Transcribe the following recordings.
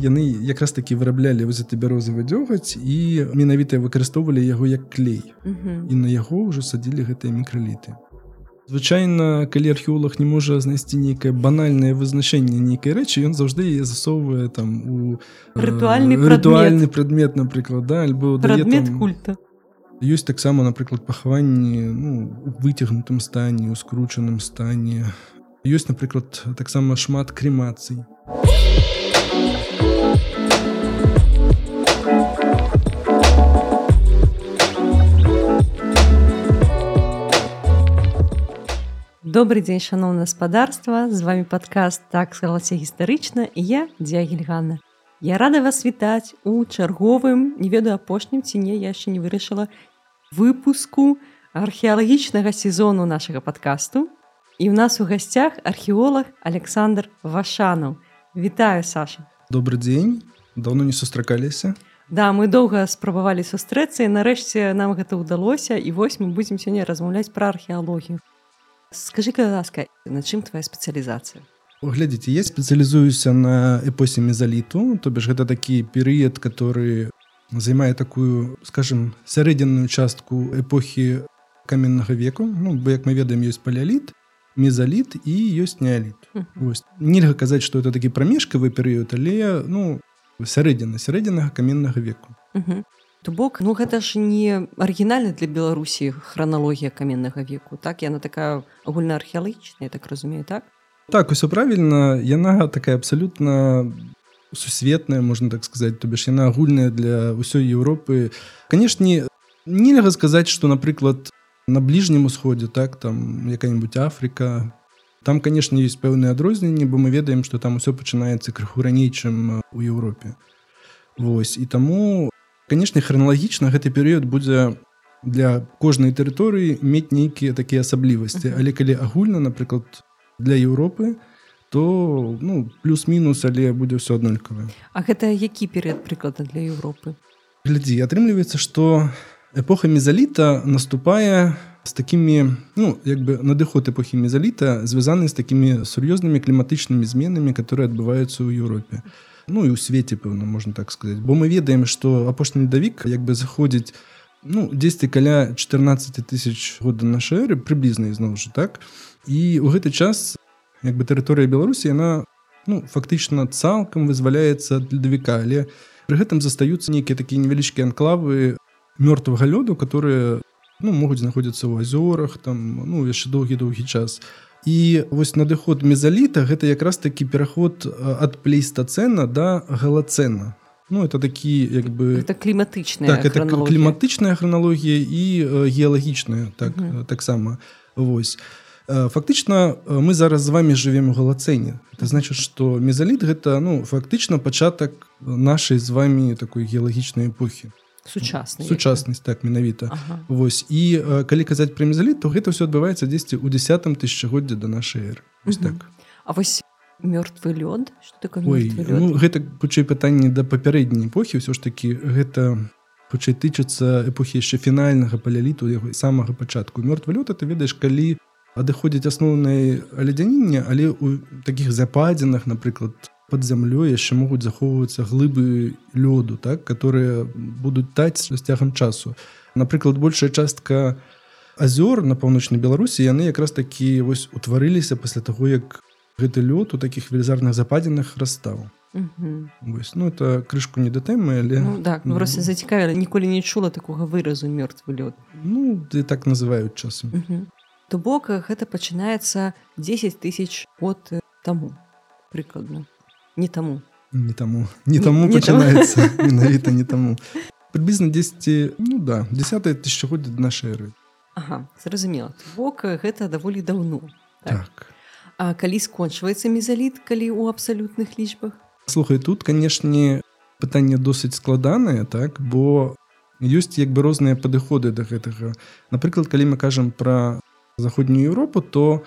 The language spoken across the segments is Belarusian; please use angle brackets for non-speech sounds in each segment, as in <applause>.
яны якраз такі выраблялі вось это бярозавы дзёгаць і менавіта выкарыстоўвалі яго як клей. І на яго ўжо садзілі гэтыя мікраліты. Звычайна калі археолог не можа знайсці нейкае банальнае вызначэнне нейкай рэчы ён заўжды яе засоўвае там у рытуальны рытуальны прадмет напрыклад да альбо прадмет культа. Ёсць таксама напрыклад пахаванні ну, выцягнутым стане у скручаным стане. Ёсць напрыклад таксама шмат крэмацый добрый дзень шаноўна гаспадарства з вами падкаст так склалася гістарычна і я дзягельгана Я рада вас вітаць у чарговым не ведаю апошнім ці не я яшчэ не вырашыла выпуску археалагічнага сезону нашага падкасту і ў нас у гасцях археолог александр вашанаў вітаю саша. Добрый дзень давно не сустракаліся да мы доўга спрабавалі сустрэцца і нарэшце нам гэта ўдалося і вось мы будзем сёння размаўляць пра археалогію скажи ка ласка на чым твоя спецыялізацыя глядзіце я спецыялізуюся на эпосе мезаліту то бишь гэта такі перыяд который займае такую скажем сярэдзінную частку эпохі каменнага веку ну бо як мы ведаем ёсць палеоліт мезаліт і ёсць неаліт нельга казаць что это такі прамежкавы перыяд але ну сярэдзіна сярэдзінага каменнага веку то бок. Ну гэта ж не арыгінальна для беларусі храналогія каменнага веку так? Яна такая агульнаархеалагічная так разумею так? Так усё правільна. Яна такая абсалютна сусветная можна так сказаць. То бишь яна агульная для ўсёй Еўропы. Канешне нельга сказаць что напрыклад на бліжнім усходзе так там якая-нибудь Африка там канешне есть пэўныя адрозненні бо мы ведаем что там усё пачынаецца крыху раней чым у Еўропе. Вось і таму канешне храналагічна гэты перыяд будзе для кожнай тэрыторыі мець нейкія такія асаблівасці але калі агульна напрыклад для Еўропы то ну плюс-мінус але будзе ўсё аднолькавае А гэта які перыяд прыклада для Еўропы глядзі атрымліваецца што эпоха мезаліта наступае з такімі ну як бы надыход эпохі мезаліта звязаны з такімі сур'ёзнымі кліматычнымі зменамі которые адбываюцца ў Еўропе Ну і ў свеце пэўна можна так сказаць бо мы ведаем што апошні ледавік як бы заходзіць ну 10 каля 14 тысяч года нашай эры прыблізна ізноў жа так? І ў гэты час як бы тэрыторыя беларусі яна ну фактычна цалкам вызваляецца ледавіка. Але пры гэтым застаюцца нейкія такія невялічкія анклавы мёртвага лёду которые ну могуць знаходзіцца ў азёрах там ну яшчэ доўгі-доўгі час і вось надыход мезаліта гэта якраз такі пераход ад плейстацэна да галацэна Ну это такі як бы это кліматычная так, это кліматычная храналогія і геалагічная так таксама. Восьось Э, фактычна э, мы зараз з вами живвем у галацэне. Это значит что мезаліт гэта ну фактычна пачатак нашай з вами такой геалагічнай эпохі сучаснай сучаснасць так менавіта ага. Вось і э, калі казаць пра мезаліт то гэта все адбываецца дзесьці у десятым тысячагоддзе до нашай эры. Так. А вось мёртвы лёд? Ой, ну, гэта хутчэй пытанне да папярэдняй эпохі. Ўсё ж таки гэта хутчэй тычыцца эпохі яшчэ фінальнага паляліту яго самага пачатку. Мёртвы лёд это ведаеш калі адыходзіць асноўнай ледзяніння але у таких западзінах напрыклад под зямлёй яшчэ могуць захоўвацца глыбы лёду так которые будуць таць з цягам часу. Напрыклад большая частка азёр на паўночнай беларусі яны якраз такі вось утварыліся пасля таго як гэты лёд у таких велізарных западзінах расстаў. Вось, ну это крышку не да тэмы але ну, так ну, просто зацікавілі ніколі не чула такога выразу мёртвы лёд ну ты так называюць часам. То бок гэта пачынаецца 10 тысяч от таму прыкладна не таму не таму не таму пачынаецца менавіта не таму прыблізна 10 ну да 10 тысячагоддзя нашай эры. Ага, зразумела бок гэта даволі даўно. Так. так. А калі скончваецца мезаліт калі ў абсалютных лічбах? Слухай тут канешне пытанне досыць складанае так бо ёсць як бы розныя падыходы да гэтага. Напрыклад калі мы кажам пра заходнюю Еўропу то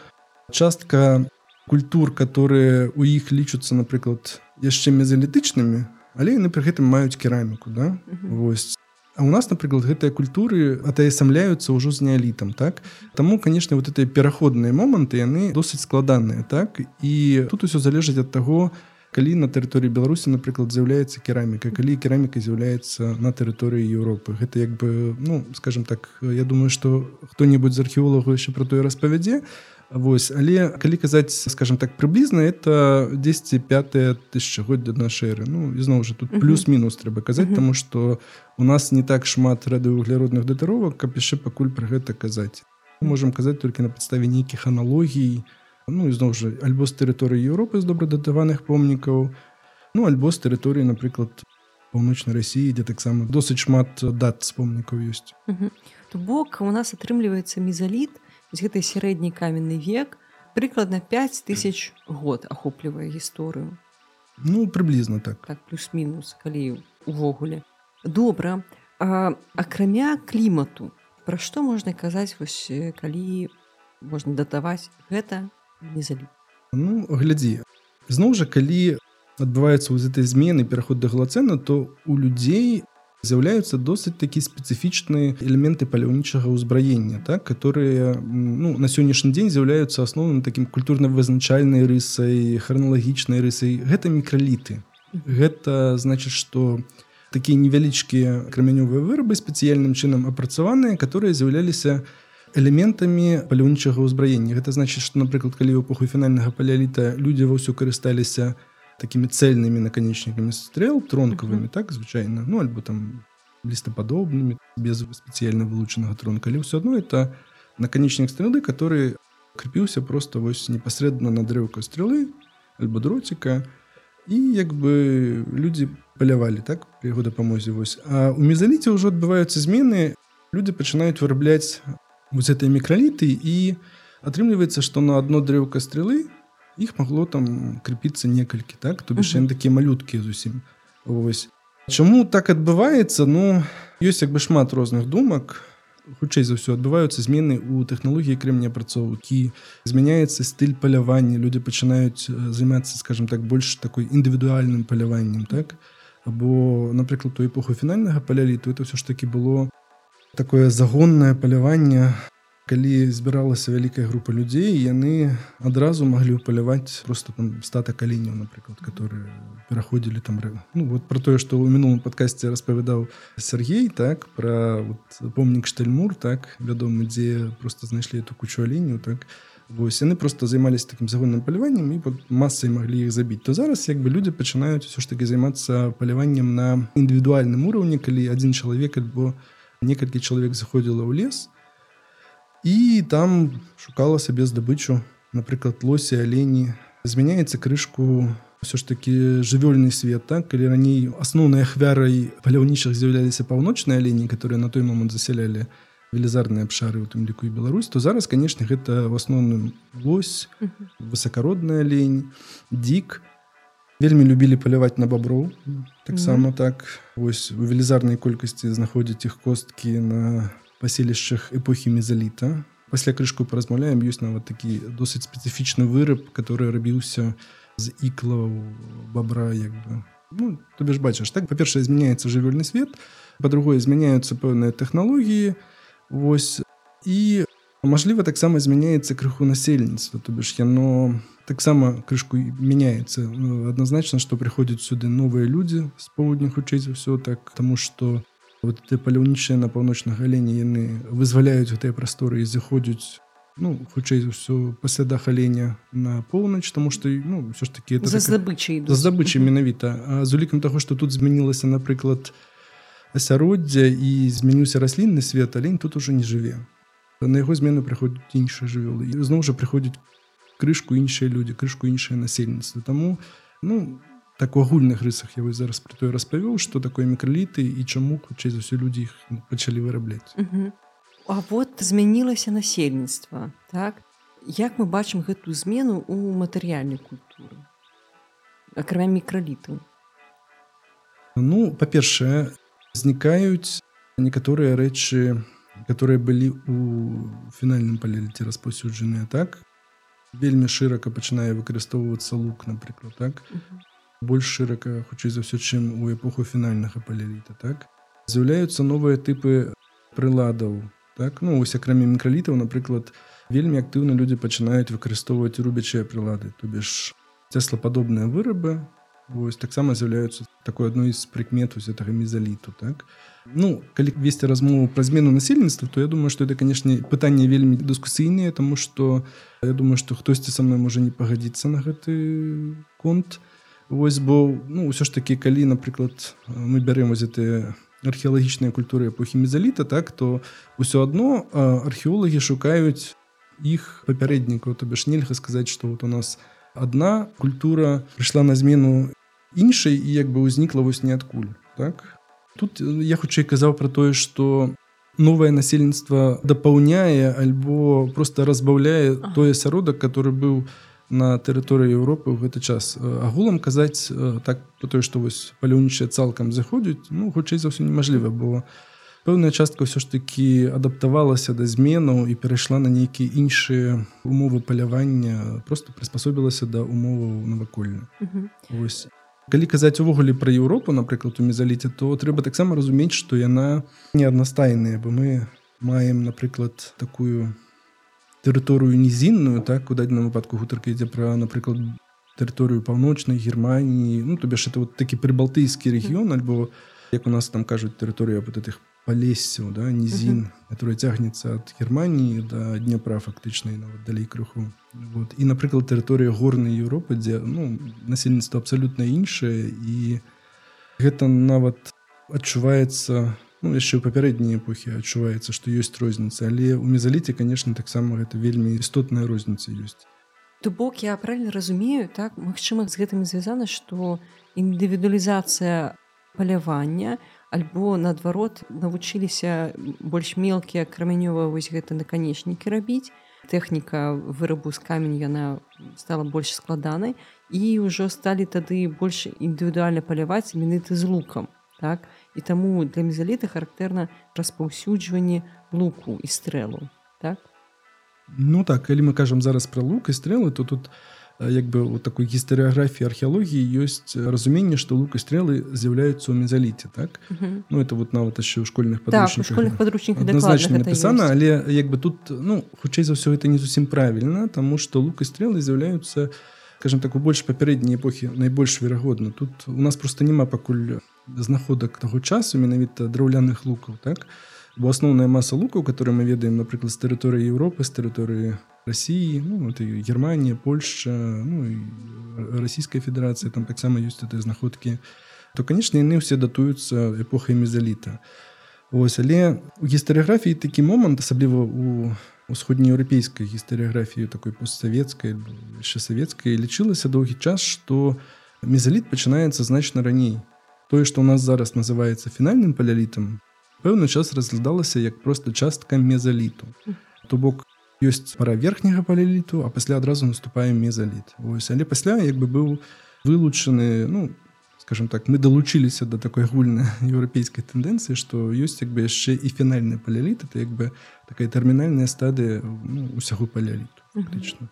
частка культур которые у іх лічацца напрыклад яшчэ мезалітычнымі але яны пры гэтым маюць кераміку да? Восьось А у нас напрыклад гэтыя культуры атаясамляюцца ўжо з неалітам так? Таму конечно вот этой пераходныя моманты яны досыць складаныя так? І тут усё залежыць ад таго калі на тэрыторыі беларусі напрыклад з'яўляецца кераміка калі кераміка з'яўляецца на тэрыторыі Еўропы гэта як бы ну скажем так я думаю что хто-нибудь з археолагу яшчэ про тое распавядзе Вось але калі казаць скажем так прыблізна это 10 5 тысячагоддзя нашай эры Ну ізноў жа тут плюс-мінус трэба казаць uh -huh. тому что у нас не так шмат радыугляродных датаровак каб яшчэ пакуль пра гэта казаць можем казаць толькі на падставе нейкіх аналогій ну ізноў жа альбо з тэрыторыі Еўропы з добрадатаваных помнікаў ну альбо з тэрыторыі напрыклад паўночнай рассіі дзе таксама досыць шмат дат з помнікаў ёсць uh -huh. то бок у нас атрымліваецца мезаліт гэты сярэдні каменны век прыкладна 5000 год ахоплівае гісторыю ну прыблізна так. Так плюс-мінус калі увогуле. Добра а, акрамя клімату пра што можна казаць вось калі можна датаваць гэта незалі ну глядзі зноў жа калі адбываецца ў гэтай змены пераход да галацэна то у людзей з'яўляюцца досыць такі спецыфічныя элементы паляўнічага ўзбраення так которые ну, на сённяшні дзень з'яўляюцца асноўным такім культурна-вызначальнай рысай храналагічнай рысай гэта мікраліты гэта значит что такія невялічкія крамянёвыя вырабы спецыяльным чынам апрацаваныя которые з'яўляліся элементамі паляўнічага ўзбраення гэта значит что напрыклад калі эпоху фінальнага паляліта людзі ва ўсё карысталіся у такими цельными наконечниками стрел тронковыми, -huh. так звычайно, ну альбо там листоподобными, без специально вылученного тронка, или все одно это наконечник стрелы, который крепился просто вось непосредственно на древко стрелы, альбо дротика, и как бы люди полявали, так, при его допомозе вось. А у мезолите уже отбываются змены, люди начинают выраблять вот этой микролиты, и отрымливается, что на одно древко стрелы іх магло там крепіцца некалькі так? То бишь -huh. такія малюткі зусім Вось Чаму так адбываецца ну ёсць як бы шмат розных думак хутчэй за ўсё адбываюцца змены ў тэхналогіі кремня апрацоўкі змяняецца стыль палявання люди пачынаюць займацца скажем так больш такой індывідуальным паляваннем так? Або напрыклад у эпоху фінальнага паляліту это ўсё ж таки было такое загоннае паляванне калі збіралася вялікая група людзей яны адразу маглі паляваць просто там стата каленяў напрыклад которые пераходзілі там ну, вот про тое что ў мінулым падкасці распавядаў Сергей так про вот, помнік штельмур так вядомы дзе просто знайшлі эту кучу аленю так. Вось яны просто займаліся таким загонным паляваннем і вот масай маглі іх забіць. То зараз як бы люди пачынаюць все ж таки займацца паляваннем на індывідуальным уровне калі один чалавек альбо некалькі чалавек заходзіла ў лес то і там шукала сабе здабычу напрыклад лосі алені змяняецца крышку ўсё ж таки жывёльны свет так? Калі раней асноўнай ахвярай паляўнічых з'яўляліся паўночныя алені которые на той момант засялялі велізарныя абшары у тым ліку і Беларусь то зараз канешне гэта в асноўным лось высокародная лень дзік вельмі любілі паляваць на баброў таксама так. Вось у велізарнай колькасці знаходзіць іх косткі на паселішчах эпохі мезаліта пасля крышку паразмаўляем ёсць нават такі досыць спецыфічны выраб который рабіўся з іклаў бабра як бы. Ну, то бишь бачыш так па-першае змяняецца жывёльны свет по-другое змяняюцца пэўныя тэхналогіі Вось і мажліва таксама змяняецца крыху насельніцтва то бишь яно таксама крышку мяняецца ну, адназначна што прыходзяць сюды новыя людзі з поўдня хутчэй за ўсё так тому что у вот ты паляўнічыя на паўночнах галені яны вызваляюць гэтыя прасторы і заходзяць ну хутчэй ўсё пасля дах аленя на поўнач тому что ну все ж таки за здабычай за здабычай менавіта з улікам таго что тут змянілася напрыклад асяроддзя і змяніўся раслінны свет алень тут уже не жыве на яго змену прыходзяць іншыя жывёлы зноў жа прыходзіць крышку іншыя людзі крышку іншае насельніцтва таму ну так у агульных рысах. Я вось зараз про тое распавёў что такое мікраліты і чаму хутчэй за ўсё людзі іх пачалі вырабляць А вот змянілася насельніцтва так? Як мы бачым гэтую змену у матэрыяльнай культуры акрамя мікраліту Ну па-першае знікаюць некаторыя рэчы которые былі у фінальным палеліце распаўсюджаныя так? Вельмі шырака пачынае выкарыстоўвацца лук напрыклад так? Uh -huh больш шырака хутчэй за ўсё чым у эпоху фінальнага палеліта так? З'яўляюцца новыя тыпы прыладаў так? Ну ось акрамя мікралітаў напрыклад вельмі актыўна людзі пачынаюць выкарыстоўваць рубячыя прылады то бишь цеслападобныя вырабы. Вось таксама з'яўляюцца такой адной з прыкмету з гэтага мезаліту так? Ну калі весці размову пра змену насельніцтва то я думаю что это канешне пытанне вельмі дыскусійныя тому что я думаю что хтосьці са мной можа не пагадзіцца на гэты конт Вось бо ну ўсё ж таки калі напрыклад мы бярем гэтыя археалагічныя культуры эпохі мезаліта так то ўсё адно археолагі шукаюць іх папярэднікаў то бишь нельга сказаць что вот у нас одна культура прыйшла на змену іншай і як бы ўзнікла вось ніадкуль так? Тут я хутчэй казаў про тое что новое насельніцтва дапаўняе альбо просто разбаўляе той асяродак который быў на тэрыторыі Еўропы ў гэты час. Агулам казаць так про тое что вось паляўнічыя цалкам заходзяць ну хутчэй за ўсё немажліва бо пэўная частка ўсё ж такі адаптавалася да зменаў і перайшла на нейкія іншыя умовы палявання просто прыспасобілася да умоваў навакольна ось калі казаць увогуле пра Еўропу напрыклад у мезаліце то трэба таксама разумець што яна не аднастайная бо мы маем напрыклад такую тэрыторыю нізінную так у дадзеным выпадку гутарка ідзе пра напрыклад тэрыторыю паўночнай германії ну то бяж это вот такі прыбалтыйскі рэгіён альбо як у нас там кажуць тэрыторыя вот этих палесцяў да нізін который цягнецца ад германії да дняпра фактычнай нават далей крыху вот і напрыклад тэрыторыя горнай Еўропы дзе ну насельніцтва абсалютна іншае і гэта нават адчуваецца ну, яшчэ ў папярэдняй эпохі адчуваецца што ёсць розніца але ў мезаліце конечно таксама гэта вельмі істотная розніца ёсць. То бок я правильно разумею так магчыма з гэтым звязана што індывідуалізацыя палявання альбо наадварот навучыліся больш мелкія крамянёва вось гэта наканечнікі рабіць. Тэхніка вырабу з камень яна стала больш складанай і ўжо сталі тады больш індывідуальна паляваць міныты з лукам так і таму для мезаліты характэрна распаўсюджванне луку і стрэлу так? Ну так калі мы кажам зараз пра лук і стрэлы то тут як бы у такой гістарыяграфіі археалогіі ёсць разуменне што лук і стрелы з'яўляюцца ў мезаліце так? -huh. ну это вот нават яшчэ ў школьных падручных подручніках напісана але як бы тут ну хутчэй за ўсё это не зусім правільна тому что лук і стрелы з'яўляюцца скажем так у больш папярэдняй эпохі найбольш верагодна. Тут у нас просто няма пакуль знаходак таго часу менавіта драўляных лукаў так? Бо асноўная маса лукаў которые мы ведаем напрыклад з тэрыторыі Еўропы з тэрыторыі России ну, это Германия Польша ну, Российская Федерация там таксама ёсць этой знаходкі то конечно яны все датуюцца эпохай мезаліта. Вось але у гістарыяграфіі такі момант асабліва у усходнееўрапейскай гістарыяграфіі такой постсавецкай яшчэ савецкай лічылася доўгі час что мезаліт пачынаецца значна раней тое что у нас зараз называется фінальным палялітам пэўны час разглядалася як просто частка мезаліту то бок ёсць пара верхняга палеліту а пасля адразу наступаем мезаліт ось але пасля як бы быў вылучаны ну скажем так мы далучыліся до такой агульнай <laughs> еўрапейскай тэндэнцыі што ёсць як бы яшчэ і фінальны паляліт это як бы такая тэрмінальная стадыя ну, усяго паляліту фактычна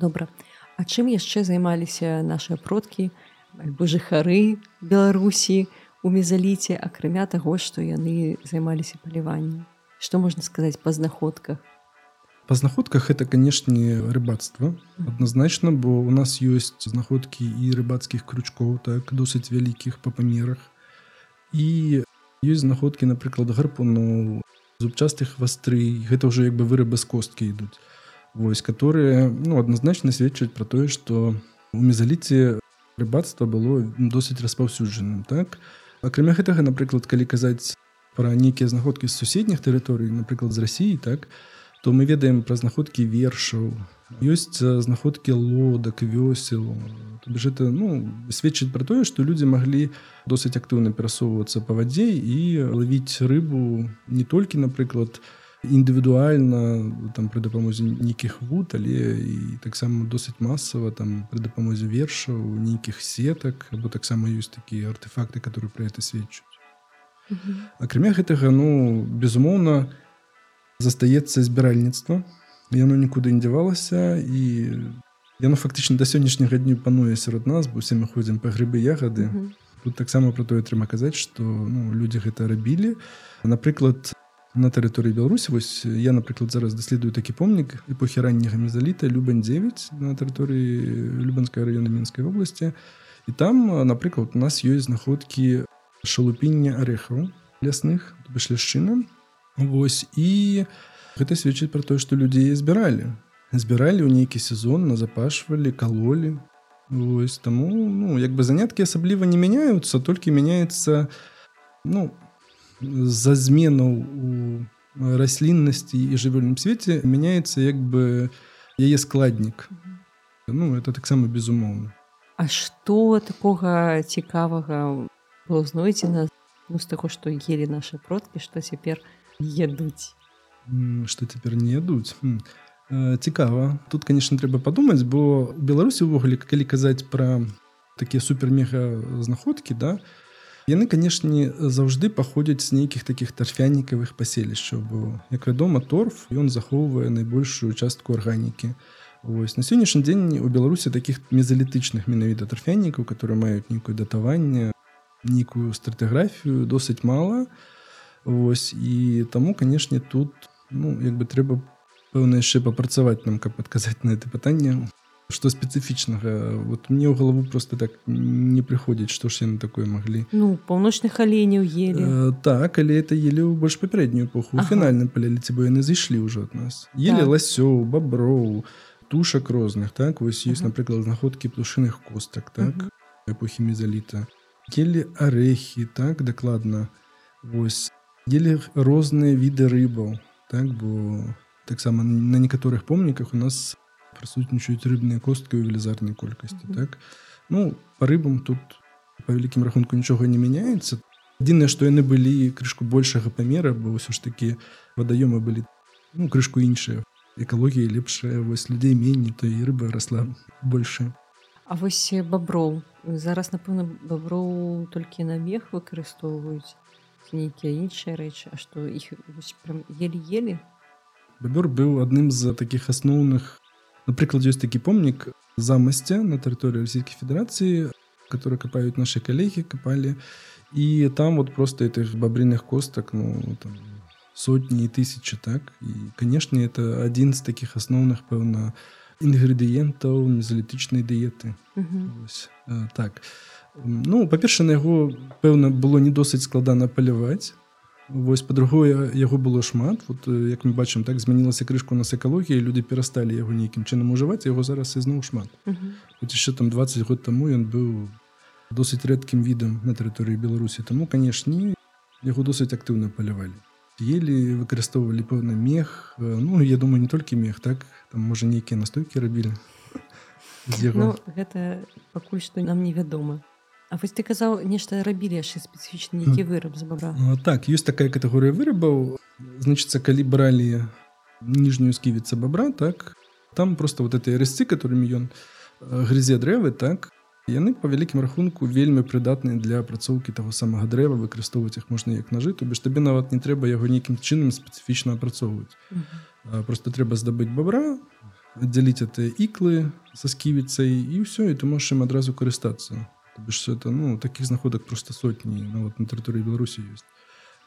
добра А чым яшчэ займаліся нашыя продкі альбо жыхары беларусі у мезаліце акрамя таго што яны займаліся паліваннем што можна сказаць па знаходках? Па знаходках это канешне рыбацтва. Адназначна бо у нас ёсць знаходкі і рыбацкіх крючкоў так досыць вялікіх па памерах. І ёсць знаходкі напрыклад гарпуну зубчастых вастры гэта ўжо як бы вырабы з косткі ідуць. Вось которые ну адназначна сведчаць пра тое што у мезаліце рыбацтва было досыць распаўсюджаным так? Акрамя гэтага напрыклад калі казаць пра нейкія знаходкі з суседніх тэрыторый напрыклад з рассіі так то мы ведаем пра знаходкі вершаў ёсць знаходкі лодак вёсел. Это ну сведчыць пра тое што людзі маглі досыць актыўна перасоўвацца па вадзе і лавіць рыбу не толькі напрыклад індывідуальна там пры дапамозе нейкіх вуд але і таксама досыць масава там пры дапамозе вершаў нейкіх сетак або таксама ёсць такія артефакты которые пра это сведчуць акрамя гэтага ну безумоўна застаецца збіральніцтва яно нікуды не дзявалася і яно фактычна да сённяшняга дню пануе сярод нас бо усе мы ходзім па грыбы ягады тут таксама про тое трэба казаць што ну, людзі гэта рабілі. Напрыклад на тэрыторыі беларусі вось я напрыклад зараз даследую такі помнік эпохі ранняга мезаліта любань 9 на тэрыторыі любанскай раёна мінскай вобласці. І там напрыклад у нас ёсць знаходкі шалупіння арэхаў лясных ляшчынам Вось і гэта сведчыць пра тое што людзей збіралі. Збіралі ў нейкі сезон назапашвалі калолі. Вось таму ну як бы заняткі асабліва не мяняюцца толькі мяняецца ну за змену у расліннасці і жывёльным свеце мяняецца як бы яе складнік ну это таксама безумоўна А што такога цікавага было знойдзена ну, з таго што елі нашы продкі што цяпер едуць что цяпер не ядуць цікава тут конечно трэба падумаць бо у беларусі ўвогуле калі казаць пра такія супер-мега знаходкі да яны канешне заўжды паходзяць з нейкіх таких тарфянікавых паселішчаў бо як вядома торф ён захоўвае найбольшую частку арганікі Вось на сённяшні дзень у беларусі таких мезалітычных менавіта тарфянікаў которые маюць нейкую датаванне нейкую стратэграфію досыць мала Вось і таму канешне тут ну як бы трэба пэўна яшчэ папрацаваць нам каб адказаць на это пытанне что спецыфічнага вот мне ў галаву просто так не прыходзіць што ж яны такое маглі ну паўночных аленяў ели э, так але это ели ў больш папярэднюю эпоху. Ага. фінальным паляліце бо яны зайшлі ўжо ад нас. Ели так. ласёў баброў тушак розных так? Вось ёсць ага. напрыклад знаходкі птушыных костак так? Ага. эпохі мезаліта ели арэхі так дакладна вось ели розныя віды рыбаў так? Бо таксама на некаторых помніках у нас прысутнічаюць рыбныя косткі ў велізарнай колькасці mm -hmm. так? Ну по рыбам тут по вялікім рахунку нічога не мяняецца адзінае што яны былі крышку большага памера бо ўсё ж такі вадаёмы былі ну крышку іншыя экалогія лепшая вось людзей меней то і рыба расла больше А вось баброў зараз напэўна баброў толькі на мех выкарыстоўваюць нейкія іншыя рэчы А што іх елі-елі бабёр быў адным з таких асноўных напрыклад ёсць такі помнік замасця на тэрыторыі расійскай федэрацыі которые капаюць наши калегі капалі. І там вот просто этих бабрыных костак ну там сотні тысячи так? І канешне это адзін з таких асноўных пэўна інгрэдыентаў мезалітычнай дыеты. Так. Ну па-перша на яго пэўна было не досыць складана паляваць Вось па-другое яго было шмат. Вот як мы бачым так змянілася крышку нас экалогіі люди перасталі яго нейкім чынам ужываць яго зараз ізноў шмат. Яшчэ там 20 год таму ён быў досыць рэдкім відам на тэрыторыі беларусі. Таму канешне яго досыць актыўна палявалі. Ели выкарыстоўвалі пэўна мех. Ну я думаю не толькі мех так? Там можа нейкія настойкі рабілі ну, гэта пакуль што нам невядома А вось ты казаў нешта рабілі яшчэ спецыфічны нейкі выраб за бабра? Ну, так ёсць такая катэгорыя вырабаў. Значыцца калі бралі ніжнюю сківіца бабра так там просто вот этой рысцы которыми ён грызе дрэвы так яны по вялікім рахунку вельмі прыдатныя для апрацоўкі таго самага дрэва выкарыстоўваць іх можна як нажы то бишь табе нават не трэба яго нейкім чынам спецыфічна апрацоўваць. Просто трэба здабыць бабра аддзяліць это іклы са сківіцай і ўсё і ты можаш ім адразу карыстацца бишь это ну таких знаходак просто сотні ну, вот, на тэрыторыі беларусі ёсць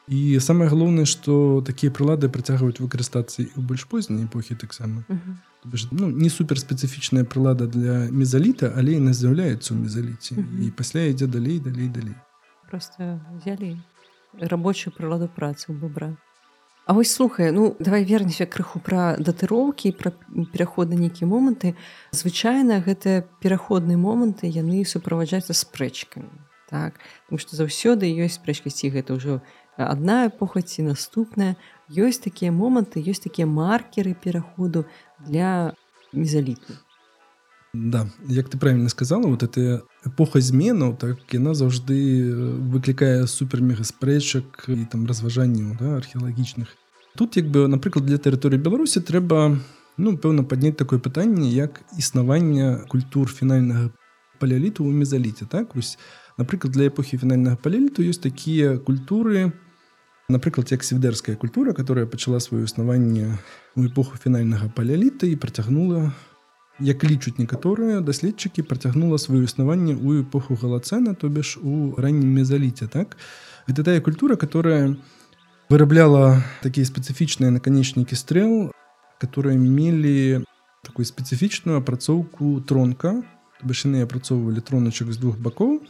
і самае галоўнае что такія прылады працягваюць выкарыстацца у больш позняй эпохі таксама uh -huh. ну, не супер спецыфічная прылада для мезаліта але яна з'яўляецца ў мезаліце uh -huh. і пасля ідзе далей далей далей просто взяли рабочую прыладу працы у бобра А вось слухай ну давай вернемся крыху пра датыроўкі пра пераходы нейкія моманты. Звычайна гэта пераходныя моманты яны суправаджаюцца спрэчкамі так? Потому что заўсёды ёсць спрэчкі ці гэта ўжо адна эпоха ці наступная. Ёсць такія моманты ёсць такія маркеры пераходу для мезаліту Да як ты правильно сказала вот эта эпоха зменаў так яна заўжды выклікае супермега спрэчак і там разважанняў да, археалагічных. Тут як бы напрыклад для тэрыторыі беларусі трэба ну пэўна падняць такое пытанне як існавання культур фінальнага паляліту ў мезаліце так? Вось напрыклад для эпохі фінальнага паляліту ёсць такія культуры напрыклад як свідэрская культура которая пачала сваё існаванне у эпоху фінальнага паляліта і працягнула як лічуць некаторыя даследчыкі працягнула сваё існаванне ў эпоху галацэна то бишь у раннім мезаліце так? Гэта тая культура которая вырабляла такие специфічныя наканечнікі стрэл которые мелі такую спецыфічную апрацоўку тронка башыны апрацоўвалі троначак з двух бакоў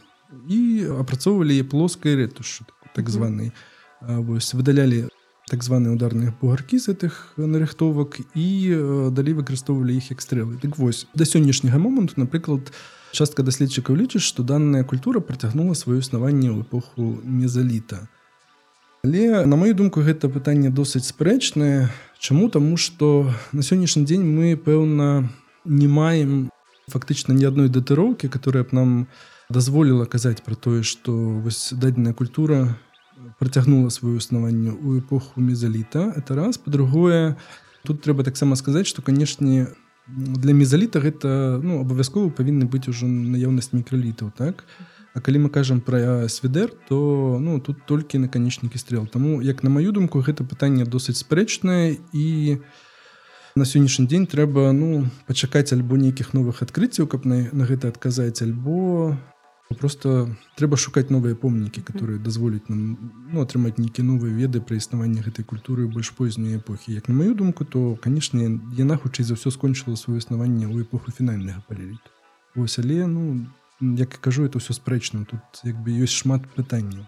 і апрацоўвалі плоскай рэтуш так званы вось выдалялі так званыя ударныя бугаркі з гэтых нарыхтовак і далей выкарыстоўвалі іх як стрэлы дык вось да сённяшняга моманту напрыклад частка даследчыкаў лічыць што данная культура працягнула сваё існаванне ў эпоху мезаліта але на мою думку гэта пытанне досыць спрэчнае чаму таму што на сённяшні дзень мы пэўна не маем фактычна ні адной датыроўкі которая б нам дазволіла казаць пра тое што вось дадзеная культура працягнула сваё існаванне ў эпоху мезаліта это раз. По-другое тут трэба таксама сказаць што канешне для мезаліта гэта ну абавязкова павінны быць ужо наяўнасць мікралітаў так? А калі мы кажам пра сведер то ну тут толькі наканечнікі стрел Таму як на маю думку гэта пытанне досыць спрэчнае і на сённяшні дзень трэба ну пачакаць альбо нейкіх новых адкрыццяў каб на, на гэта адказаць альбо просто трэба шукаць новыя помнікі которые дазволяць нам ну, атрымаць нейкія новыя веды пра існаванне гэтай культуры больш позней эпохі як на маю думку то канешне яна хутчэй за ўсё скончыла сваё існаванне ў эпоху фінальнага палеліту ось але ну як кажу это ўсё спрэчна тут як бы ёсць шмат пытанняў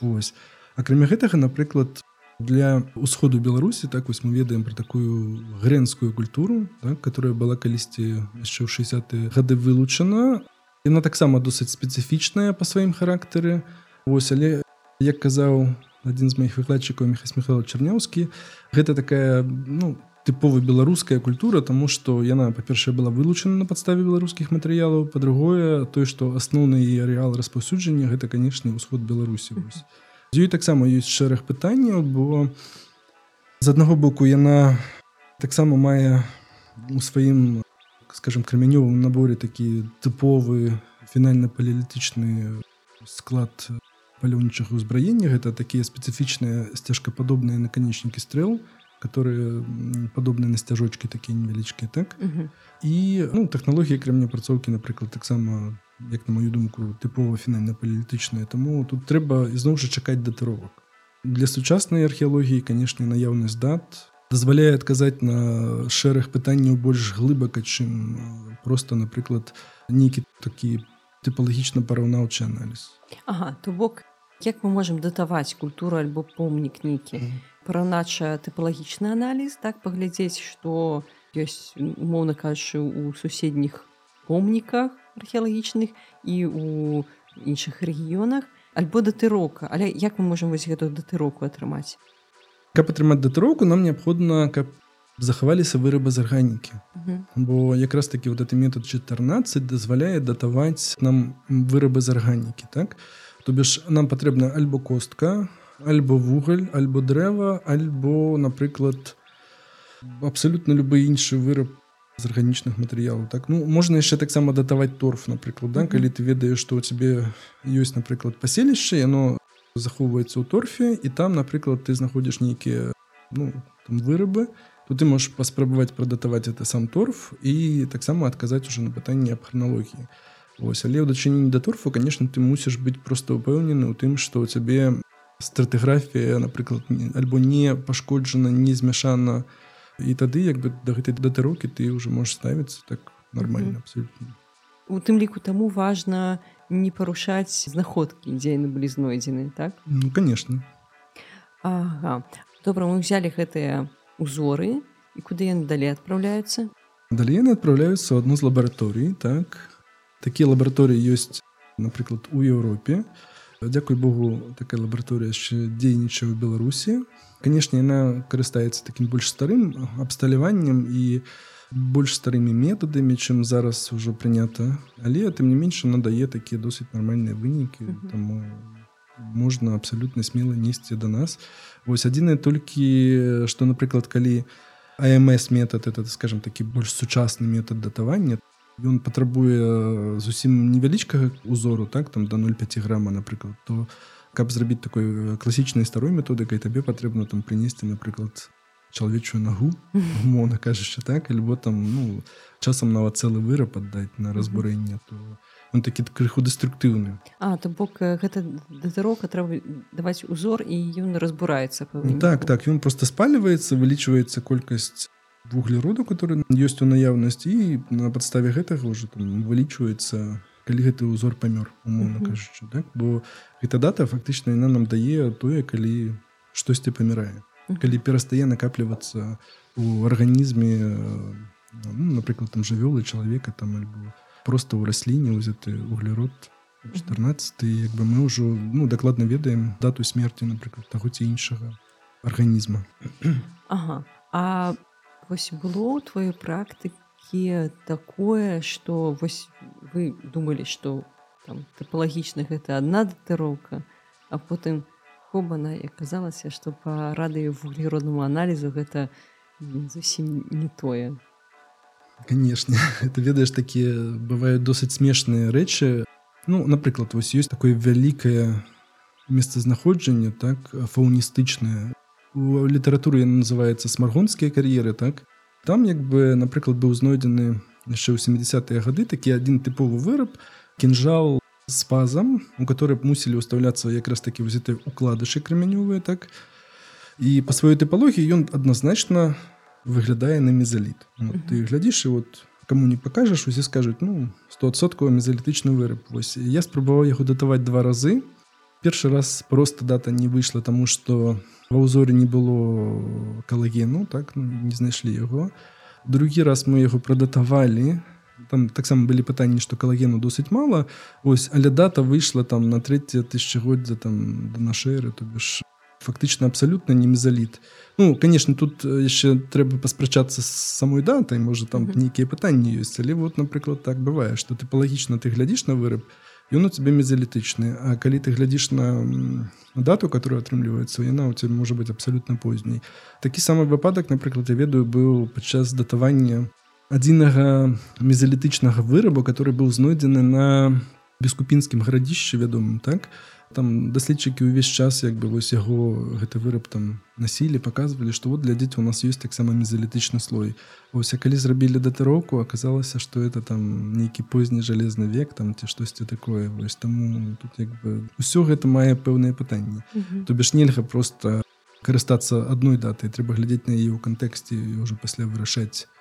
ось. Акрамя гэтага напрыклад для усходу беларусі так вось мы ведаем про такую грэнскую культуру так, которая была калісьці яшчэ ў 60 гады вылучана Яна таксама досыць спецыфічная па сваім характары. Вось але як казаў адзін з маіх выкладчыкаў Михас Михаил Чарняўскі, гэта такая ну, тыповая беларуская культура, таму што яна па-першае была вылучана на падставе беларускіх матэрыялаў, па-другое, тое, што асноўны арэал распаўсюджання гэта, канешне, ўсход Беларусі. З ёй таксама ёсць шэраг пытанняў, бо з аднаго боку яна таксама мае у сваім скажем крамянёвым наборе такі тыповы фінальна палеалітычны склад палёўнічага ўзбраення гэта такія спецыфічныя сцяжкападобныя наканечнікі стрэл которые падобныя на сцяжочки такія невялічкія так? Uh -huh. і ну, тэхналогіі крамняпрацоўкі напрыклад таксама як на мою думку тыпова фінальна палітычная таму тут трэба ізноў жа чакаць датыровак для сучаснай археалогіі канешне наяўнасць дат дазваляе адказаць на шэраг пытанняў больш глыбака чым просто напрыклад нейкі такі тыпалагічна параўнаўчы аналіз. Ага, то бок як мы можемм датаваць культуру альбо помнік нейкі? Параўнача тыпалагічны аналіз так паглядзець што ёсць умоўна кажучы у суседніх помніках археалагічных і у іншых рэгіёнах альбо датырока. Але як мы можемм вось гэтую датыроку атрымаць каб атрымаць датыроўку нам неабходна каб захаваліся вырабы з арганікі. Бо якраз такі вот это метод 14 дазваляе датаваць нам вырабы з арганікі так? То бишь нам патрэбна альбо костка альбо вугаль альбо дрэва альбо напрыклад абсалютна любы іншы выраб з арганічных матэрыялаў так? Ну можна яшчэ таксама датаваць торф напрыклад да? калі ты ведаеш што у цябе ёсць напрыклад паселішча яно захоўваецца ў торфе і там напрыклад ты знаходзіш нейкія ну, вырабы то ты можаш паспрабаваць прадатаваць это сам торф і таксама адказаць уже на пытанне аб храналогіі. Вось але ў дачыненні да торфу конечно ты мусіш быць просто упэўнены ў тым што ў цябе стратыграфія напрыклад альбо не пашкоджана не змяшана. І тады як бы да гэтай датырокі ты ўжо можаш ставіцца так нормально абсолютно у тым ліку таму важна не парушаць знаходкі дзе яны былі знойдзены так? Ну, конечно. Ага. добра мы взяли гэтыя узоры. І куды яны далей адпраўляюцца далей яны адпраўляюцца адну з лабараторый так. Такія лабараторыі ёсць напрыклад у Еўропе Дякуй Богу такая лабараторыя яшчэ дзейнічае ў беларусі канешне яна карыстаецца такім больш старым абсталяваннем і у больш старымі метадамі чым зараз ужо прынята але тым не менш надае такія досыць нармальныя вынікі mm -hmm. таму можна абсалютна смела несці да нас вось адзінае толькі што напрыклад калі амс метад это скажем такі больш сучасны метад датавання ён патрабуе зусім невялічкага узору так там до 0,5 грама напрыклад то каб зрабіць такой класічнай старой методыкай табе патрэбна там прынесці напрыклад чалавечую нагу <laughs> умоўна кажучы так альбо там ну часам нават цэлы выраб аддаць на разбурэнне то он такі крыху дэструктыўны А то бок гэта датырока трэба даваць узор і ён разбураецца так так ён просто спальваецца вылічваецца колькасць вуглероду который ёсць у наяўнасці і на падставе гэтага ўжо там вылічваецца калі гэты ўзор памёр умоўна кажучы так? Бо гэта дата фактычна яна нам дае тое калі штосьці памірае калі перастае накаплівацца у арганізме ну, напрыклад там жывёлы чалавека там альбо просто ў расліне ўзяты углерод 14 як бы мы ўжо ну дакладна ведаем дату смерти напрыклад таго ці іншага арганізма ага. А вось было ў тваёй практыкі такое что вось вы думалі что там тыпалагічна гэта адна датыроўка а потым хобана і аказалася што па радыё вуглероднаму аналізу гэта зусім не тое. Конечно. <laughs> Это ведаеш такія бываюць досыць смешныя рэчы ну напрыклад вось ёсць такое вялікае месцазнаходжанне так фауністычнае у літаратуры называется смаргонскія кар'еры так? Там як бы напрыклад быў знойдзены яшчэ ў 70-е гады такі адзін тыповы выраб кінжал з пазам у которые б мусілі ўстаўляцца якраз такі ўзіты укладышы крамянёвыя так. І па сваёй тыпалогіі ён адназначна выглядае на мезаліт вот, ты глядзіш і вот кому не пакажаш усе скажуць ну стосоткаў мезалітычны выраб вось я спрабаваў яго датаваць два разы першы раз просто дата не выйшла тому что ва ўзоры не было калагену так ну, не знайшлі яго другі раз мы яго прадатавалі там таксама былі пытанні што калагену досыць мала ось але дата выйшла там на трэцяе тысячагоддзя там да нашай эры то бишь фактычна абсалютна не мезаліт ну конечно тут яшчэ трэба паспрачацца з самой датай можа там нейкія пытанні ёсць але вот напрыклад так бывае што тыпалагічна ты глядзіш на выраб ён у тебе мезалітычны А калі ты глядзіш на дату которая атрымліваецца яна у тебе можа быть абсалютна позней такі самы выпадак напрыклад я ведаю быў падчас датавання адзінага мезалітычнага вырабу который быў знойдзены на бескупінскім гарадзішчы вядомым так? Там даследчыкі ўвесь час як бы вось яго гэты выраб там насілі показывалі что вот для дзеці у нас ёсць таксама мезалітычны слой. Ось калі зрабілі датыроўку аказалася что это там нейкі позні жалезны век там ці штосьці такое. Вось таму тут як бы ўсё гэта мае пэўныя пытанні. То бишь нельга просто карыстацца адной датай трэба глядзець на яе ў кантэксце ўжо пасля вырашаць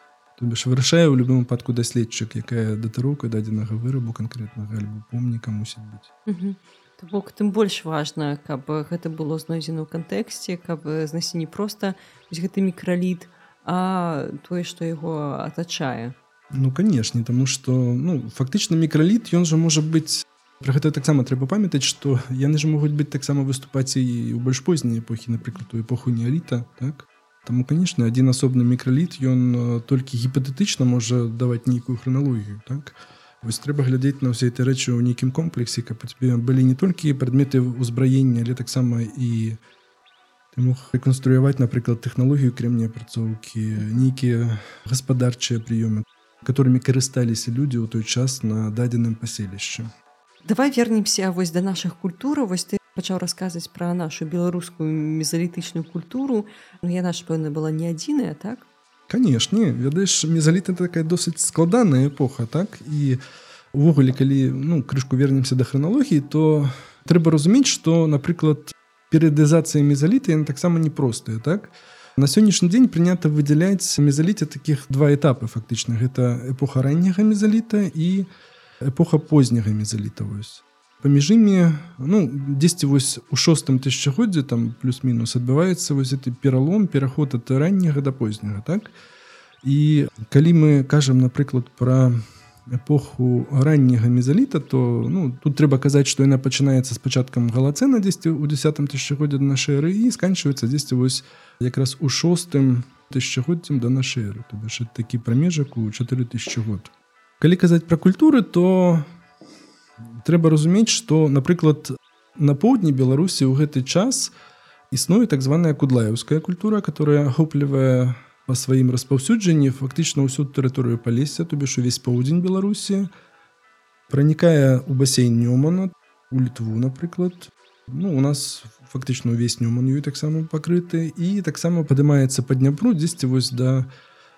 бишь вырашае ў любым выпадку даследчык якая датыроўка дадзенага вырабу канкрэтнага альбо помніка мусіць быць бок тым больш важна каб гэта было знойдзена ў кантэксце каб знайсці не проста гэты мікраліт а тое што яго атачае Ну канешне тому что ну фактычна мікраліт ён жа можа быць про гэта таксама трэба памятаць што яны ж могуць быць таксама выступаць і ў больш позняй эпохі напрыклад у эпоху неаліта так Таму конечно один асобны мікраліт ён толькі гіпатэтычна можа даваць нейкую храналогію так? Вось трэба глядзець на ўсе этой рэчы ў нейкім комплексе каб тебе былі не толькі прадметы ўзбраення але таксама і ты мог рэканструяваць напрыклад тэхналогію кремня апрацоўкі нейкія гаспадарчыя прыёмы которыми карысталіся людзі ў той час на дадзеным паселішчы давай вернемся вось да наших культураў вось ты пачаў расказваць пра нашу беларускую мезалітычную культуру. Ну яна ж пэўна была не адзіная так? Канешне ведаеш мезаліта такая досыць складаная эпоха так? І увогуле калі ну крышку вернемся да храналогіі то трэба разумець што напрыклад перыядызацыя мезаліта яна таксама непростая так? На сённяшні дзень прынята выдзяляць мезаліце таких два этапы фактычна гэта эпоха ранняга мезаліта і эпоха позняга мезаліта вось паміж імі ну дзесьці вось у шостым тысячагоддзе там плюс-мінус адбываецца вось гэты пералом пераход ад ранняга да позняга так? І калі мы кажам напрыклад пра эпоху ранняга мезаліта то ну тут трэба казаць што яна пачынаецца з пачаткам галацэна дзесьці у десятым тысячагоддзе на шэры і сканчваецца дзесьці вось якраз у шостым тысячагоддзям да нашай эры то бишь такі прамежак у 4000 год калі казаць пра культуры то у трэба разумець што напрыклад на поўдні беларусі ў гэты час існуе так званая кудлаеўская культура которая ахоплівае па сваім распаўсюджанні фактычна ўсю тэрыторыю палесся то бишь увесь поўдзень беларусі пранікае ў басейн нюмана у літву напрыклад. Ну у нас фактычна ўвесь нюман ёй таксама пакрыты. І таксама падымаецца па дняпру дзесьці вось да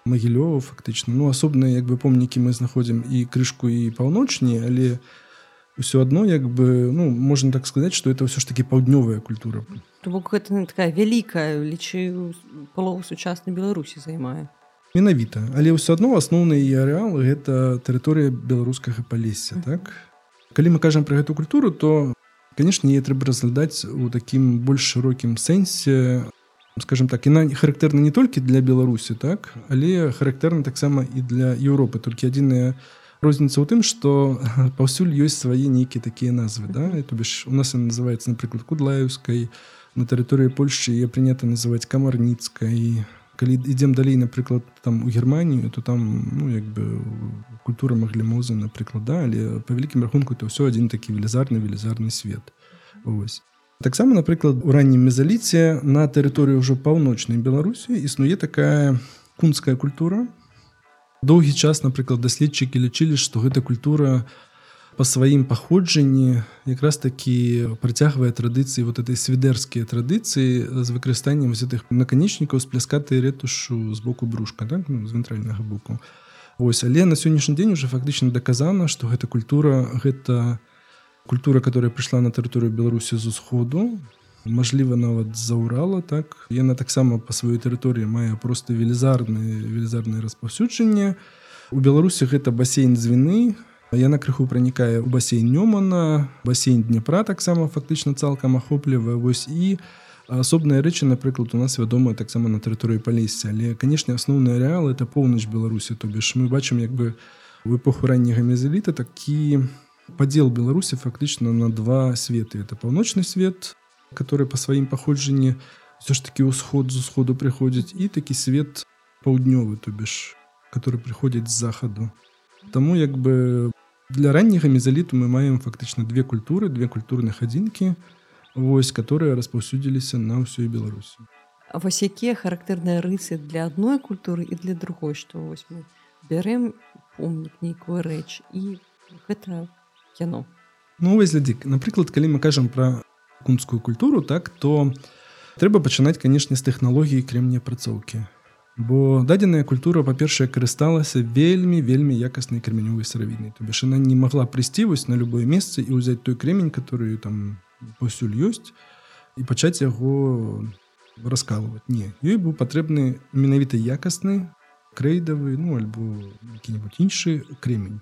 магілёва фактычна. Ну асобныя як бы помнікі мы знаходзім і крышку і паўночней але ўсё адно як бы ну можна так сказаць что это ўсё ж таки паўднёвая культура. То бок гэта не такая вялікая лічы палову сучаснай беларусі займае. Менавіта. Але ўсё адно асноўны арэал гэта тэрыторыя беларускага палесся так? Калі мы кажам про гэту культуру то канешне трэба разглядаць у такім больш шырокім сэнсе скажем так іна не характэрна не толькі для беларусі так але характэрна таксама і для Еўропы. Толькі адзіная розніца ў тым што паўсюль ёсць свае нейкія такія назвы да? То бишь у нас называется напрыклад кудлаеўскай на тэрыторыі Польшчы я прынята называць камарніцкай калі ідзем далей напрыклад там у германію то там ну як бы культура маглімозы напрыклад да? Але по вялікім рахунку то ўсё адзін такі велізарны велізарны свет ось. Таксама напрыклад у раннім мезаліце на тэрыторыі ўжо паўночнай беларусі існуе такая кунская культура доўгі час напрыклад даследчыкі лічылі што гэта культура по сваім паходжанні якраз такі працягвае традыцыі вот этой свідэрскія традыцыі з выкарыстаннем гэтых наканечнікаў з пляскатай ретушу з боку брушка так? ну, з вентральнага боку Вось але на сённяшні дзень уже фактычна даказана што гэта культура гэта культура которая прыйшла на тэрыторыю беларусі з усходу Мажліва нават за урала так? Яна таксама по сваёй тэрыторыі мае просто велізарны велізарнае распаўсюджанне. У беларусі гэта басейн звіны яна крыху пранікае ў басейн нёмана басейн дняпра таксама фактычна цалкам ахоплівае. Вось і асобныя рэчы напрыклад у нас вядомыя таксама на тэрыторыі палесся але канешне асноўны арэал это поўнач беларусі. То бишь мы бачым як бы в эпоху ранняга мезаліта такі падзел беларусі фактычна на два светы. Это паўночны свет который по сваім паходжанні все ж таки ўсход з усходу прыходзіць і такі свет паўднёвы то бишь который прыходзіць з захаду Таму як бы для ранняга мезаліту мы маем фактычна две культуры две культурных адзінкі вось которые распаўсюдзіліся на ўсёй беларусі вось якія характэрныя рысы для адной культуры і для другой што вось мы бярэм помнік нейкую рэч і гэта яно ну глядзік напрыклад калі мы кажам пра кунскую культуру так то трэба пачынаць канешне з тэхналогіі кремня апрацоўкі Бо дадзеная культура па-першае карысталася вельмі вельмі якаснай кремянёвай сыравінай. То бишь она не могла прыйсці вось на любое месца і ўзяць той кремень который там паўсюль ёсць і пачаць яго раскалывать не ёй быў патрэбны менавіта якасны крэйдавы ну альбо які-нибудь іншы кремень.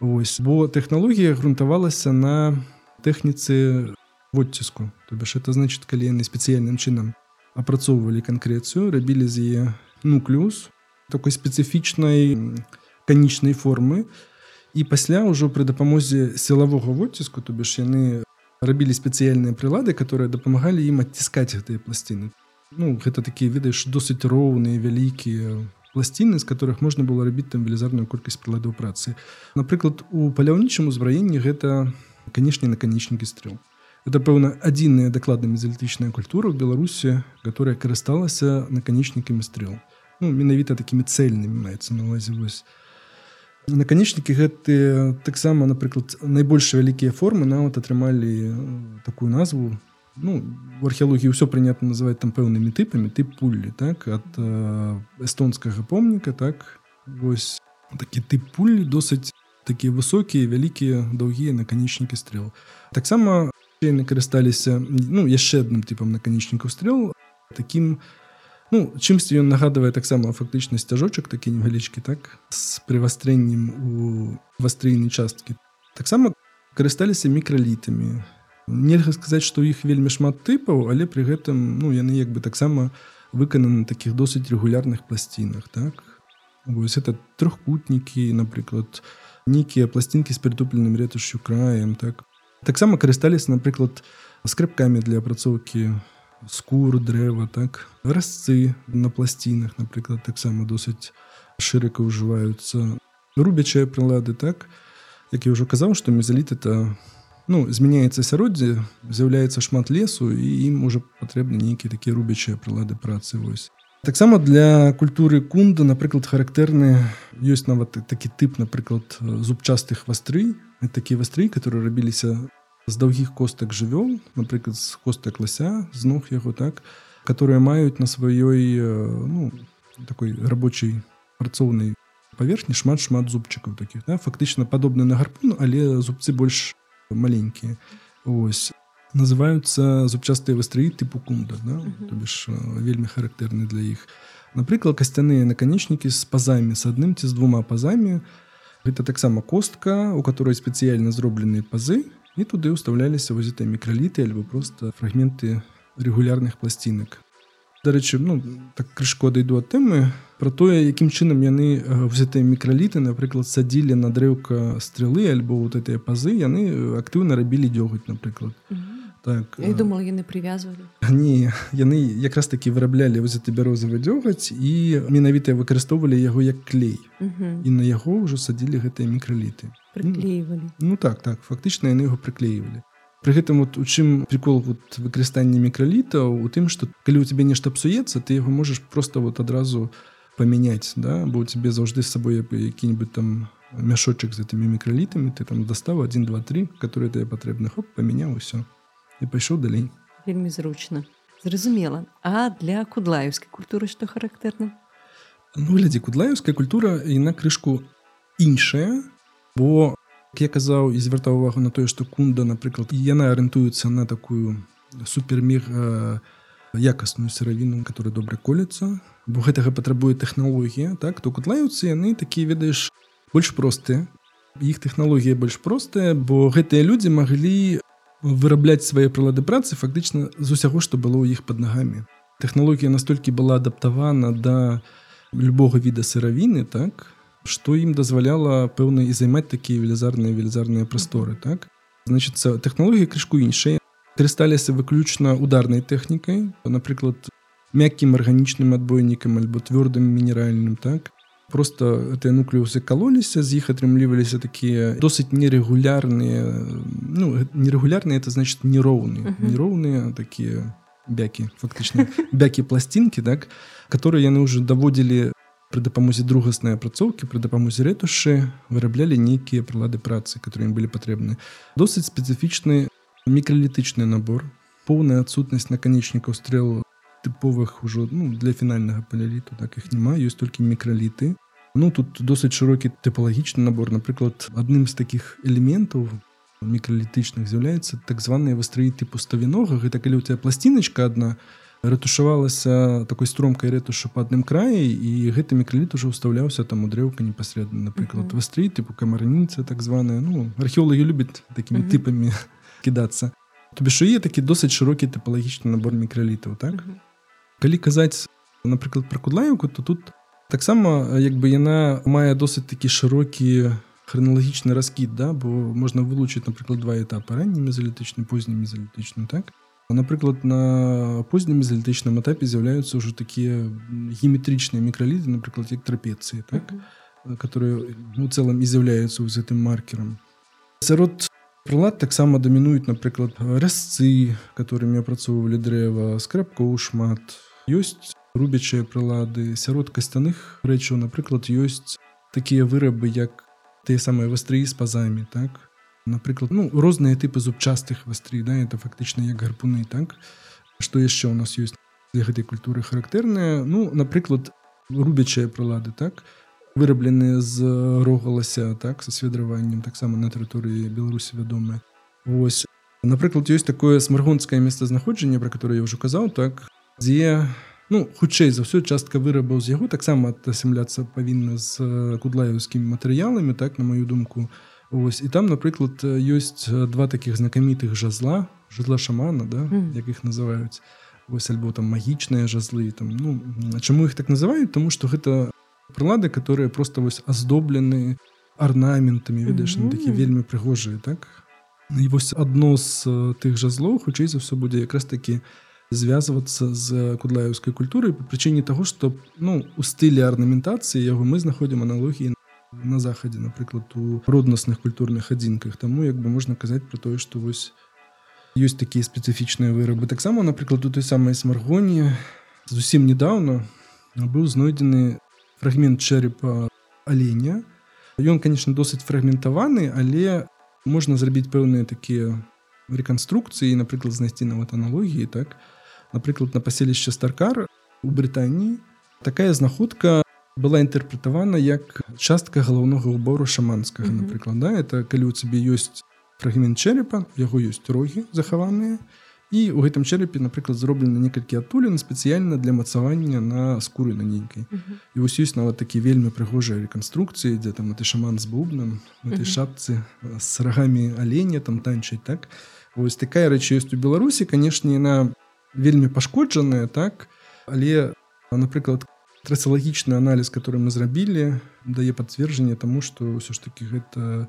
Вось бо тэхналогія грунтавалася на тэхніцы водціску то бишь это значит калі яны спецыяльным чынам апрацоўвалі канкрэцыю рабілі з яе нуклеус такой спецыфічнай канічнай формы і пасля ўжо пры дапамозе сілавога водціску то бишь яны рабілі спецыяльныя прылады которые дапамагалі ім адціскаць гэтыя пласціны Ну гэта такія ведаеш досыць роўныя вялікія пласціны з которых можна было рабіць там велізарную колькасць прыладаў працы напрыклад у паляўнічым узбраенні гэта канешне наканечнікі стрэл это пэўна адзіная дакладна мезалітычная культура ў беларусі которая карысталася наканечнікамі стрэл. Ну, менавіта такімі цельнымі маецца на увазе вось. Наканечнікі гэты таксама напрыклад найбольш вялікія формы нават атрымалі такую назву. Ну в археалогіі ўсё прынята называть там пэўнымі тыпамі тып пуллі так ад эстонскага помніка так вось. Такі тып пулі досыць такія высокія вялікія даўгія наканечнікі стрэл. Таксама яны карысталіся ну яшчэ адным тыпам наканечнікаў стрэл таким Ну чымсьці ён нагадвае таксама фактычна сцяжочак такі невялічкі так з прывастрэннем у вастрыйнай часткі. Таксама карысталіся мікралітамі. Нельга сказаць што іх вельмі шмат тыпаў але пры гэтым ну яны як бы таксама выкананы такіх досыць рэгулярных пласцінах так. Вось это трохкутнікі напрыклад нейкія пласцінкі з прытупленым ретушю краем так таксама карысталіся напрыклад скрыпкамі для апрацоўкі скур дрэва так? Разцы на пласцінах напрыклад таксама досыць шырака ўжываюцца рубячыя прылады так? Як я ўжо казаў што мезаліт это ну змяняецца асяроддзе з'яўляецца шмат лесу і ім уже патрэбны нейкія такія рубячыя прылады працы вось таксама для культуры кунда напрыклад характэрны ёсць нават такі тып напрыклад зубчастых вастрый такія вастры которые рабіліся з даўгіх костак жывёл напрыклад з костак лася з ног яго так которые маюць на сваёй ну, такой рабочай працоўнай паверхні шмат шмат зубчыкаў таких да? фактычна падобны на гарпун але зубцы больш маленькія ось называются зубчастыя вастрыі тыпу кунда да? то бишь вельмі характэрны для іх напрыклад касцяныя наканечнікі з пазамі с адным ці з двума пазамі гэта таксама костка у которой спецыяльна зробленыя пазы і туды ўставляліся возітыя мікраліты альбо просто фрагменты рэгулярных пласцінак дарэчы ну так крышко дайду ад тэмы про тое якім чынам яны взятыя мікраліты напрыклад садзілі на дрэўка стрелы альбо вот гэтыя пазы яны актыўна рабілі дзёгаць напрыклад mm -hmm так я думала яны прывязвалі не яны якраз таки выраблялі воз ты бярозавы дзёгаць і менавіта выкарыстоўвалі яго як клей. І на яго ўжо садзілі гэтыя мікраліты прыклеивалі ну так так фактычна яны яго прыклеивалі Пры гэтым вот у чым прикол вот выкарыстання мікралітаў у тым что калі у тебе нешта псуецца ты яго можаш просто вот адразу памяняць да? Бо у тебе заўжды з сабой які-нибудь там мяшочак з гэтымі мікралітамі ты там дастаў 1 два три которые ты патрэбных хоп памяняў усё і пайшоў далей. Вельмі зручна зразумела. А для кудлаеўскай культуры што характэрна ну глядзі кудлаеўская культура і на крышку іншая бо я казаў і звяртаў увагу на тое што кунда напрыклад яна арыентуецца на такую супермег якасную сыравіну которая добра колецца бо гэтага патрабуе тэхналогія так? То кудлаюцца яны такія ведаеш больш простыя. Іх тэхналогія больш простая бо гэтыя людзі маглі вырабляць свае прылады працы фактычна з усяго што было ў іх под нагамі. Тэхналогія настолькі была адаптавана да любога віда сыравіны так што ім дазваляла пэўна і займаць такія велізарныя велізарныя прасторы так. Значится тэхналогія крышку іншай карысталіся выключна ударнай тэхнікай напрыклад мяккім арганічным адбойнікам альбо цвёрдым мінеральным так просто гэтыя нуклеусы калоліся з іх атрымліваліся такія досыць нерэгулярныя ну нерэгулярныя это значит нероўныя uh -huh. нероўныя такія бякі фактычна бякі пласцінкі так которые яны уже даводзілі пры дапамозе другаснай апрацоўкі пры дапамозе рэтушы выраблялі нейкія прылады працы которые ім былі патрэбны досыць спецыфічны мікралітычны набор поўная адсутнасць наканечнікаў стрелу тыповых ужо ну, для фінальнага паляліту так іх няма ёсць толькі мікраліты Ну тут досыць шырокі тыпалагічны набор. Напрыклад адным з такіх элементаў мікралітычных з'яўляецца так званыя вастрыі тыпу ставінога гэта калі у тебя пласціначка одна рэтушавалася такой стромкай рэтушу па адным краі і гэты мікраліт уже ўстаўляўся там у дрэўка непасрэдна напрыклад uh -huh. вастры тыпу камарніца так званая ну археолагі любяць такімі uh -huh. тыпамі кідацца то бишь є такі досыць шырокі тыпалагічны набор мікралітаў так? Uh -huh калі казаць напрыклад про кудлаевку то тут таксама як бы яна мае досыць такі шырокі храналагічны раскід да? Бо можна вылучыць напрыклад два этапы ранні мезалітычны позні мезалітычны так? Напрыклад на познім мезалітычным этапе з'яўляюцца ўжо такія геметрычныя мікраліды напрыклад як трапецыі так? Mm -hmm. которые ну цэлым і з'яўляюцца з гэтым маркерам. Сярод прылад таксама дамінуюць напрыклад разцы которыми апрацоўвалі дрэва скрабкоў шмат ёсць рубячыя прылады сярод касцяных рэчаў напрыклад ёсць такія вырабы як тыя самыя вастрыі з пазамі так? Напрыклад ну розныя тыпы зубчастых вастрый да это фактычна як гарпуны так? Што яшчэ ў нас ёсць для гэтай культуры характэрная ну напрыклад рубячыя прылады так? Вырабленыя з рогалася так са сведраваннем таксама на тэрыторыі беларусі вядомая Вось. Напрыклад ёсць такое смаргонскае месцазнаходжанне про которое я ўжо казаў так дзе ну хутчэй за ўсё частка вырабаў з яго таксама асямляцца павінна з кудлаеўскімі матэрыяламі так на мою думку ось і там напрыклад ёсць два таких знакамітых жазла жызла шамана да mm. як іх называюць вось альбо там магічныя жазлы там ну чаму іх так называюць тому что гэта прылады которые просто вось аздоблены арнаментамі ведаеш mm -hmm. такі вельмі прыгожыя так і вось адно з тых жазлоў хутчэй за ўсё будзе якраз такі звязвацца з кудлаеўскай культурай по прычыне того что ну у стылі арнаментацыі яго мы знаходзім аналогіі на захадзе напрыклад у роднасных культурных адзінках таму як бы можна казаць про тое что вось ёсць такія спецыфічныя вырабы. Таксама напрыклад у той самай смаргоні зусім недавно быў знойдзены фрагмент чэрепа аленя ён конечно досыць фрагментаваны але можна зрабіць пэўныя такія рэканструкцыі напрыклад знайсці нават аналогіі так напрыклад на паселішча старкар у Брытаніі такая знаходка была інтэрпрэтавана як частка галаўнога ўбору шаманскага напрыклад да? Это калі у цябе ёсць фрагмент чэрепа яго ёсць рогі захаваныя і у гэтым чэрапе напрыклад зроблена некалькі адтулін спецыяльна для мацавання на скуры на нейкай. І вось ёсць нават такі вельмі прыгожыя рэканструкцыі дзе там ты шаман з бубнам этой шапцы з рагамі аленя там танчыць так? Вось такая рэч ёсць у беларусі. Канешне яна вельмі пашкоджаная так? Але напрыклад трасалагічны аналіз который мы зрабілі дае пацверджанне таму што ўсё ж таки гэта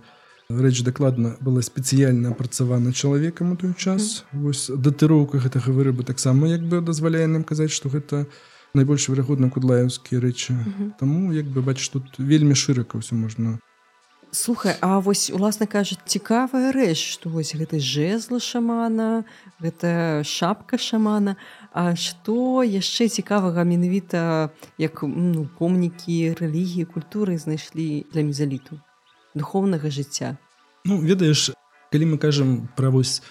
рэч дакладна была спецыяльна апрацавана чалавекам у той час. Вось датыроўка гэтага вырабу таксама як бы дазваляе нам казаць што гэта найбольш верагодна кудлаеўскія рэчы. Таму як бы бач тут вельмі шырака ўсё можна Слухай А вось уласна кажуць цікавая рэч што вось гэты жезла шамана гэта шапка шамана. А што яшчэ цікавага менавіта як ну, помнікі рэлігіі культуры знайшлі для мезаліту духовнага жыцця? Ну ведаеш калі мы кажам пра вось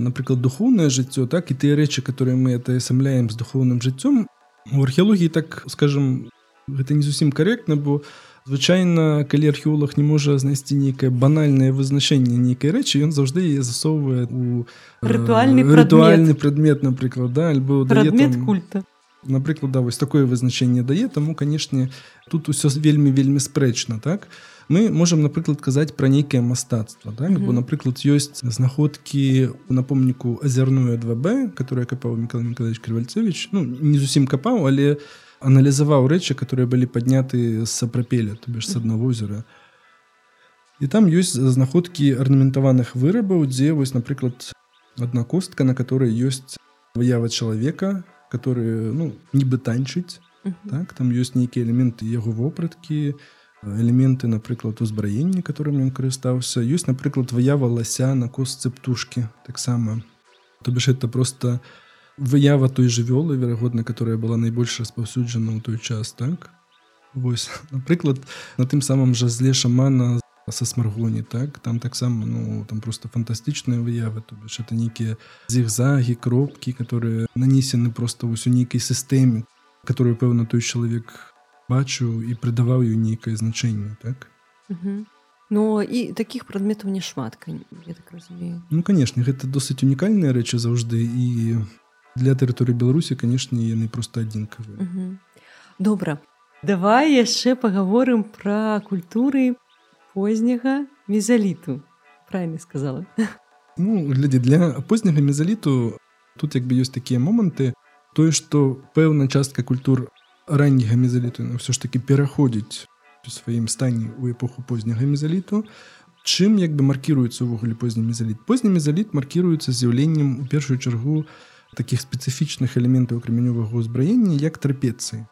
напрыклад духовнае жыццё так і тыя рэчы которые мы это асамляем з духовным жыццём у археалогіі так скажем гэта не зусім карэктна бо у звычайна калі археолог не можа знайсці нейкае банальнае вызначэнне нейкай рэчы ён заўжды яе засоўвае у рытуальны э, рытуальны прадмет напрыклад да альбо прадмет там, культа напрыклад да вось такое вызначэнне дае таму канешне тут усё вельмі вельмі спрэчна так мы можемм напрыклад казаць пра нейкае мастацтва так? mm -hmm. бо напрыклад ёсць знаходкі у напомніку азярную 2б которая капаў мікал мікалович крывальцевич ну не зусім капаў але у аналізаваў рэчы которые былі падняты з сапрапеля то бишь с аднаго озера. І там ёсць знаходкі арнаментаваных вырабаў дзе вось напрыклад одна костка на которой ёсць выява чалавека которые ну нібы танчыць uh -huh. так? Там ёсць нейкія элементы яго вопраткі элементы напрыклад узбраення которым ён карыстаўся ёсць напрыклад выява лася на костцы птушки таксама то бишь это просто у выява той жывёлы верагодна которая была найбольш распаўсюджана ў той час так? Вось <laughs> напрыклад на тым самым жа зле шамана са смаргоні так? Там таксама ну там просто фантастычныя выявы то бишь это нейкія зігзагі кропкі которые нанесены просто вось у нейкай сістэме которую пэўна той чалавек бачыў і прыдаваў ёй нейкае значэнне так? Ну і таких прадметаў няшмат так Ну канешне гэта досыць унікальныя рэчы заўжды і для тэрыторыі беларусі канешне яны просто адзінкавыя. Добра. Давай яшчэ паговорым пра культуры позняга мезаліту. Правильно сказала. <laughs> Ну глядзі для позняга мезаліту тут як бы ёсць такія моманты. Тое што пэўна частка культур ранняга мезаліту ўсё ж таки пераходзіць у сваім стане у эпоху позняга мезаліту. Чым як бы маркіруецца ўвогуле позні мезаліт? Позні мезаліт маркіруецца з'яўленнем у першую чаргу у таких спецыфічных элементаў крамянёвага ўзбраення як трапецыі.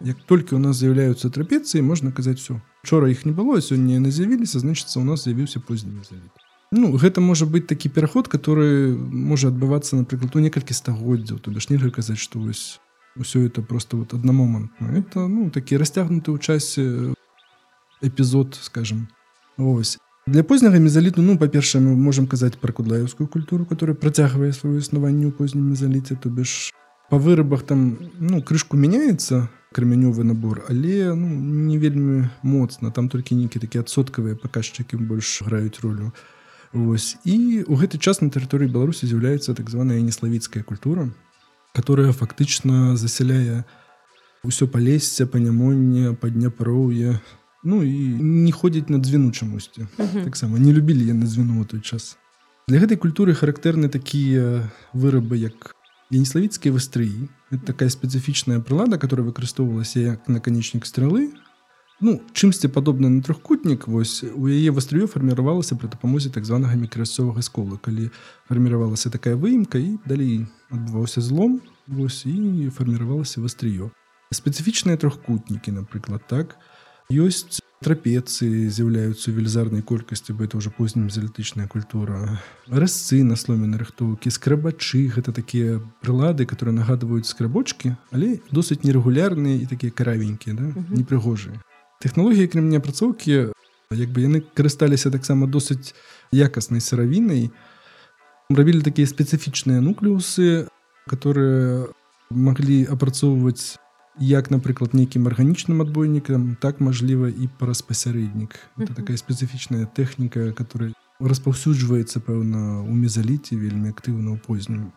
Як толькі у нас з'яўляюцца трапецыі можна казаць все учора іх не было сёння яны з'явіліся значыцца у нас з'явіўся познімі завіт Ну гэта можа быць такі пераход который можа адбывацца напрыклад у некалькі стагоддзяў то бишь нельга казаць что вось усё это просто вот аднамомантна. Это ну такі расцягнуты ў часе эпізод скажем ось Для позняга мезаліту ну па-першае мы можемм казаць пра кудлаеўскую культуру которая працягвае сваё існаванне ў познім мезаліце то бишь па вырабах там ну крышку мяняецца крамянёвы набор але ну, не вельмі моцна там толькі нейкі такі адсоткавыя паказчыкі больш граюць ролю Вось і у гэты час на тэрыторыі беларусі з'яўляецца так званая неславіцкая культура которая фактычна засяляе ўсё палесся панямонне падняпароўе ну і не ходзіць на дзвіну чамусьці. Таксама не любілі яны звіну той час. Для гэтай культуры характэрны такія вырабы як янеславіцкія вастрыі. Это такая спецыфічная прылада которая выкарыстоўвалася як наканечнік стрэлы. Ну чымсьці падобна на трохкутнік вось у яе вастрыё фарміравалася пры дапамозе так званага мікрасцовага скола калі фарміравалася такая выемка і далей адбываўся злом вось і фарміравалася вастрыё. Спецыфічныя трохкутнікі напрыклад так? то ёсць трапецыі з'яўляюцца велізарнай колькасці бы это уже познім залітычная культура. Разцы на сломены рыхтоўкі скрабачы гэта такія прылады которые нагадваюць скрабочки але досыць нерэгулярныя і такія каравенькія да? непрыгожыя. Технологлогіі кремня апрацоўкі як бы яны карысталіся таксама досыць якаснай сыравінай. Рабілі такія спецыфічныя нуклеусы которые маглі апрацоўваць як напрыклад нейкім арганічным адбойнікам так мажліва і праз пасярэднік это такая спецыфічная тэхніка которая распаўсюджваецца пэўна у мезаліце вельмі актыўна ў познім.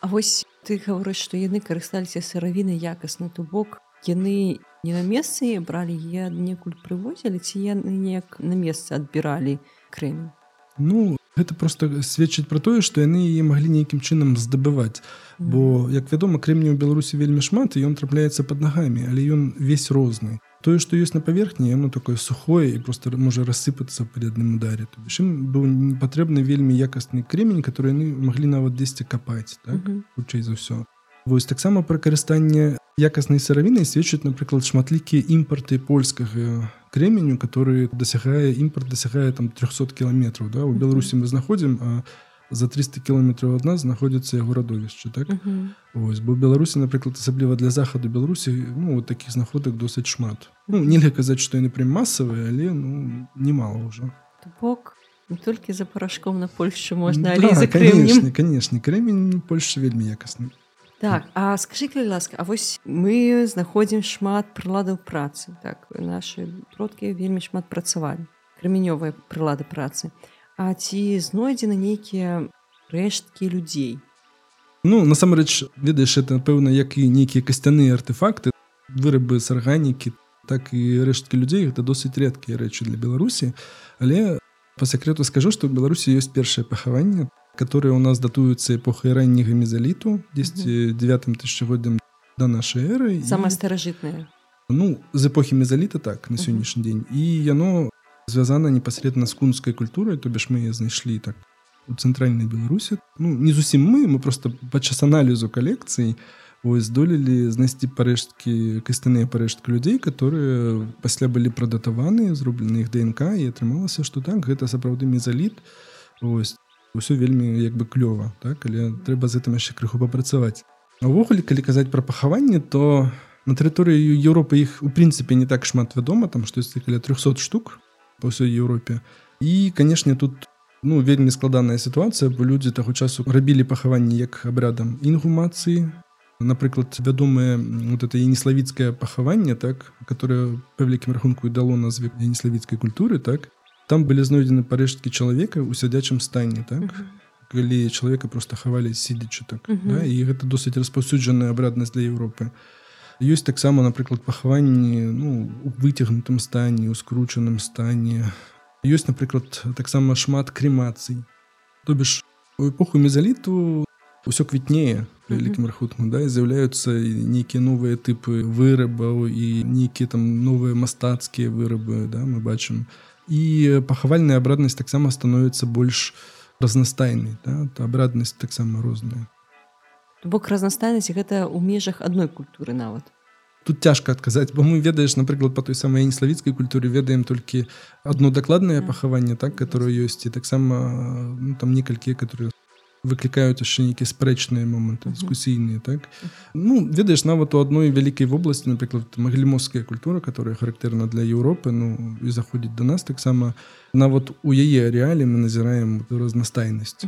А вось ты гаворыш што яны карысталіся сыравіны якасна то бок яны не на месцы бралі е аднекуль прывозілі ці яны неяк на месцы адбіралі крэмень Ну гэта просто сведчыць пра тое што яны яе маглі нейкім чынам здабываць бо як вядома крэмні ў беларусі вельмі шмат і ён трапляецца под нагамі але ён весь розны тое што ёсць на паверхні яно такое сухое і просто можа рассыпацца пры адным ударе чым быў патрэбны вельмі якасны кремень который яны маглі нават дзесьці капаць так? хутчэй за ўсё Вось таксама пра карыстанне якаснай сыравіны сведчыць напрыклад шматлікія імпарты польскага кременю который дасягае імпорт дасягае там 300 кіламетраў да? У беларусі мы знаходзім а за 300 кіламетраў ад нас знаходзіцца яго радовішча так? Uh -huh. ось бо беларусі напрыклад асабліва для захаду беларусі ну такіх знаходак досыць шмат. Ну нельга казаць што яны прям масавыя але ну немало ўжо. Бок не толькі за парашком на польшчу можна да, конечно конечно кремень польша вельмі якасны Так А скажи калі ласка А вось мы знаходзім шмат прыладаў працы. Так наши продкі вельмі шмат працавалі крамянёвыя прылады працы. А ці знойдзены нейкія рэшткі людзей? Ну насамрэч ведаеш это напэўна як і нейкія касцяныя артефакты вырабы з арганікі так і рэшткі людзей. Гэта досыць рэдкія рэчы для беларусі. Але по сакрету скажу што ў беларусі ёсць першае пахаванне которые у нас датуются эпохой раннего мезолиту 10 девятым тысячегоддзям до нашей эры. Самое старажытное ну з эпохи мезоліта так на сённяшні дзень і яно звязана непасредна з кунскай культурай то бишь мы знайшлі так у цэнтральнай беларусі ну не зусім мы мы просто падчас аналізу калекцыі здолелі знайсці парэшткі касцяныя парэшткі людзей которые пасля былі прадатаваны зроблены іх днк і атрымалася что так гэта сапраўды мезаліт. Ось ўсё вельмі як бы клёва так? Але трэба з гэтым яшчэ крыху папрацаваць увогуле калі казаць пра пахаванне то на тэрыторыі Еўропы іх у прынцыпе не так шмат вядома там што ёсць каля 300 штук па ўсёй Еўропе і канешне тут ну вельмі складаная сітуацыя бо людзі таго часу рабілі пахаванне як абрадам інгумацыі напрыклад вядомае вот это неславіцкае пахаванне так которое па вялікім рахунку і дало назве неславіцкай культуры так там былі знойдзены парэшткі чалавека ў сядзячым стане так uh -huh. калі чалавека просто хавалі сидзячы так uh -huh. да? і гэта досыць распаўсюджаная абраднасць для Еўропы ёсць таксама напрыклад пахаванні ну у выцягнутым стане у скручаным стане ёсць напрыклад таксама шмат крэмацый то бишь у эпоху мезаліту ўсё квітнее вялікім рахутку да з'яўляюцца нейкія новыя тыпы вырабаў і нейкія там новыя мастацкія вырабы да мы бачым і пахавальная абраднасць таксама становіцца больш разнастайнай да? абраднасць таксама розная бок разнастайнасць гэта ў межах адной культуры нават тут цяжка адказаць бо мы ведаеш напрыклад по той самай неславіцкай культуры ведаем толькі одно дакладнае пахаванне так которое ёсць і таксама ну, там некалькі которые выклікаюць яшчэ нейкія спрэчныя моманты дыскусійныя так? Ну ведаеш нават у адной вялікай вобласці напрыклад маглімоская культура которая характэрна для Еўропы ну і заходзіць до нас таксама нават у яе арэале мы назіраем разнастайнасць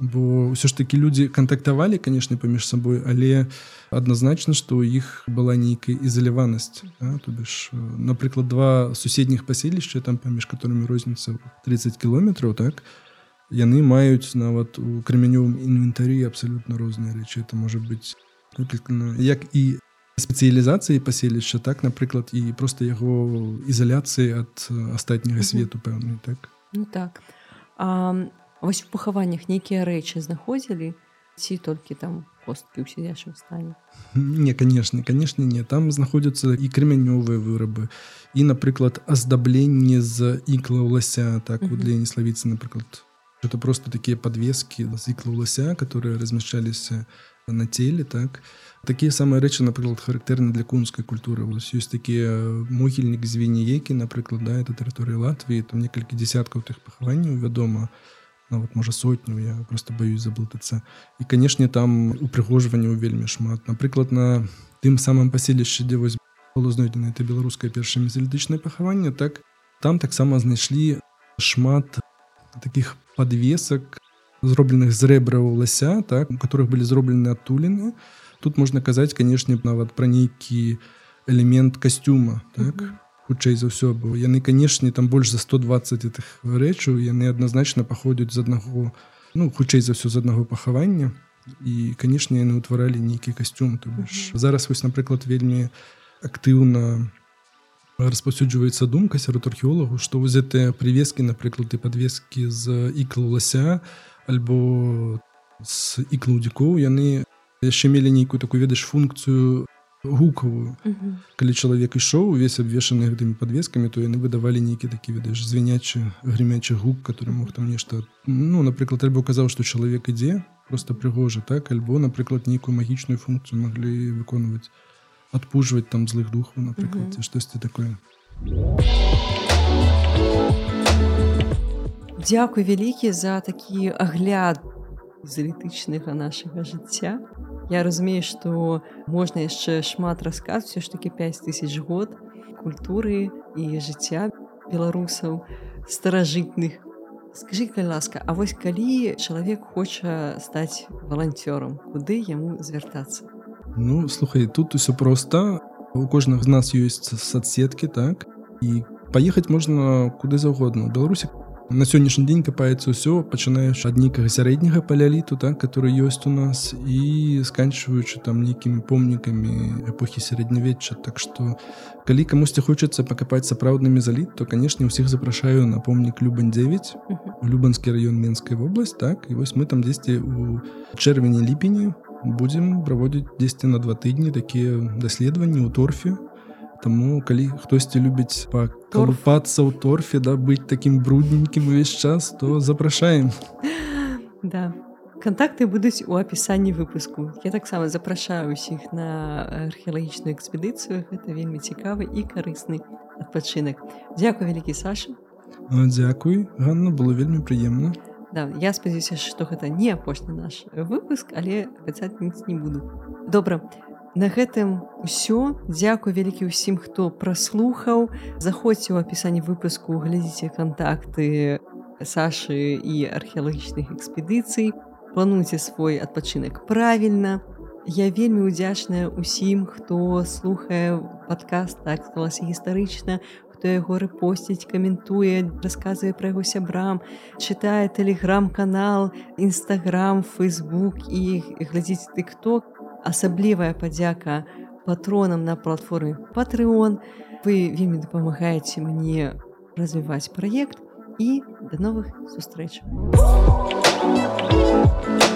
бо ўсё ж такі людзі кантактавалі канешне паміж сабой але адназначна што ў іх была нейкая ізаляванасць да? то бишь напрыклад два суседніх паселішча там паміж которыми розніца 30 кіલોметраў так? то яны маюць нават у крамянёвым інвентары абсалютна розныя рэчы. Это можа быць як і спецыялізацыі паселішча так напрыклад і просто яго ізаляцыі ад астатняга свету пэўны так? Ну так. А, вось у пахаваннях нейкія рэчы знаходзілі? Ці толькі там косткі ў сядзячым стане? Не канешне канешне не. Там знаходзяцца і крамянёвыя вырабы і напрыклад аздабленне з ікла лася так вот для неславіцы напрыклад Это просто такие подвески цикла лося, которые размещались на теле, так. Такие самые речи, например, характерны для кунской культуры. У нас есть такие могильник звеньеки, например, да, это территория Латвии, там несколько десятков их похований вядома, ну, вот, может, сотню, я просто боюсь заблытаться. И, конечно, там упрыгоживания вельмі шмат. Например, на тым самым поселище, где вось было знойдено это белорусское первое мезолитичное похование, так там так само знайшли шмат таких подвесак зробленых з рэбраў лася так у которых былі зроблены адтуліны тут можна казаць канешне нават пра нейкі элемент касцюма так mm -hmm. хутчэй за ўсё бо яны канешне там больш за 120 этих рэчаў яны адназначна паходзяць з аднаго ну хутчэй за ўсё з аднаго пахавання і канешне яны ўтваралі нейкі касцюм то mm -hmm. зараз вось напрыклад вельмі актыўна распаўсюджваецца думка сярод археолагу што воз гэтыя прывескі напрыклад і падвескі з іклу лася альбо з іклудзікоў яны яшчэ мелі нейкую такую ведаеш функцыю гукавую. Калі чалавек ішоў увесь абвешаны гэтымі падвескамі то яны выдавалі нейкі такі ведаеш звінячы грымячы гук который мог там нешта ну напрыклад альбо казаў што чалавек ідзе просто прыгожа так? Альбо напрыклад нейкую магічную функцыю маглі выконваць адпужваць там злых духу напрыклад ці штосьці такое Дзякуй вялікі за такі агляд залітычнага нашага жыцця. Я разумею, што можна яшчэ шмат расказваць все ж таки 5000 год культуры і жыцця беларусаў старажытных. Скажи калі ласка, А вось калі чалавек хоча стаць валанцёрам, куды яму звяртацца? Ну слухай, тут усё проста. У кожнага з нас ёсць соцсеткі так і паехаць можна куды заўгодна. Беларусі на сённяшні дзень капаецца ўсё пачынаеш ад нейкага сярэдняга паляліту так который ёсць у нас і сканчваючы там нейкімі помнікамі эпохі сярэднявечча так што калі камусьці хочацца пакапаць сапраўднымі заліт то канешне ўсіх запрашаю на помнік любань 9 любанскі раён менскай вобласць так і вось мы там дзесьці у чэрвені ліпені будзем праводзіць дзесьці на два тыдні такія даследаванні ў торфе Таму калі хтосьці любіць пакалупацца ў торфе да быць такім брудненькім увесь час то запрашаем. <laughs> Да. Контакты будуць у апісанні выпуску. Я таксама запрашаю усіх на археалагічную экспедыцыю. Гэта вельмі цікавы і карысны адпачынак. Дякую вялікі Саша. Дякуй Ганна было вельмі прыемна Да, я спадзяюся што гэта не апошні наш выпуск але абяцаць не буду. Добра На гэтым усё. Дзякуй вялікі ўсім хто праслухаў. Заходзьце ў апісанні выпуску глядзіце кантакты Сашы і археалагічных экспедыцый. Плануйце свой адпачынак правільна. Я вельмі удзячная усім хто слухае падкаст так склалася гістарычна хто яго рэпосціць каментуе расказвае пра яго сябрам чытае тэлеграм-канал нстаграм фейсбук і глядзіць ты хто асаблівая падзяка патронам на платформе Патreon. Вы вельмі дапамагаеце мне развіваць праект і да новых сустрэч. Thank you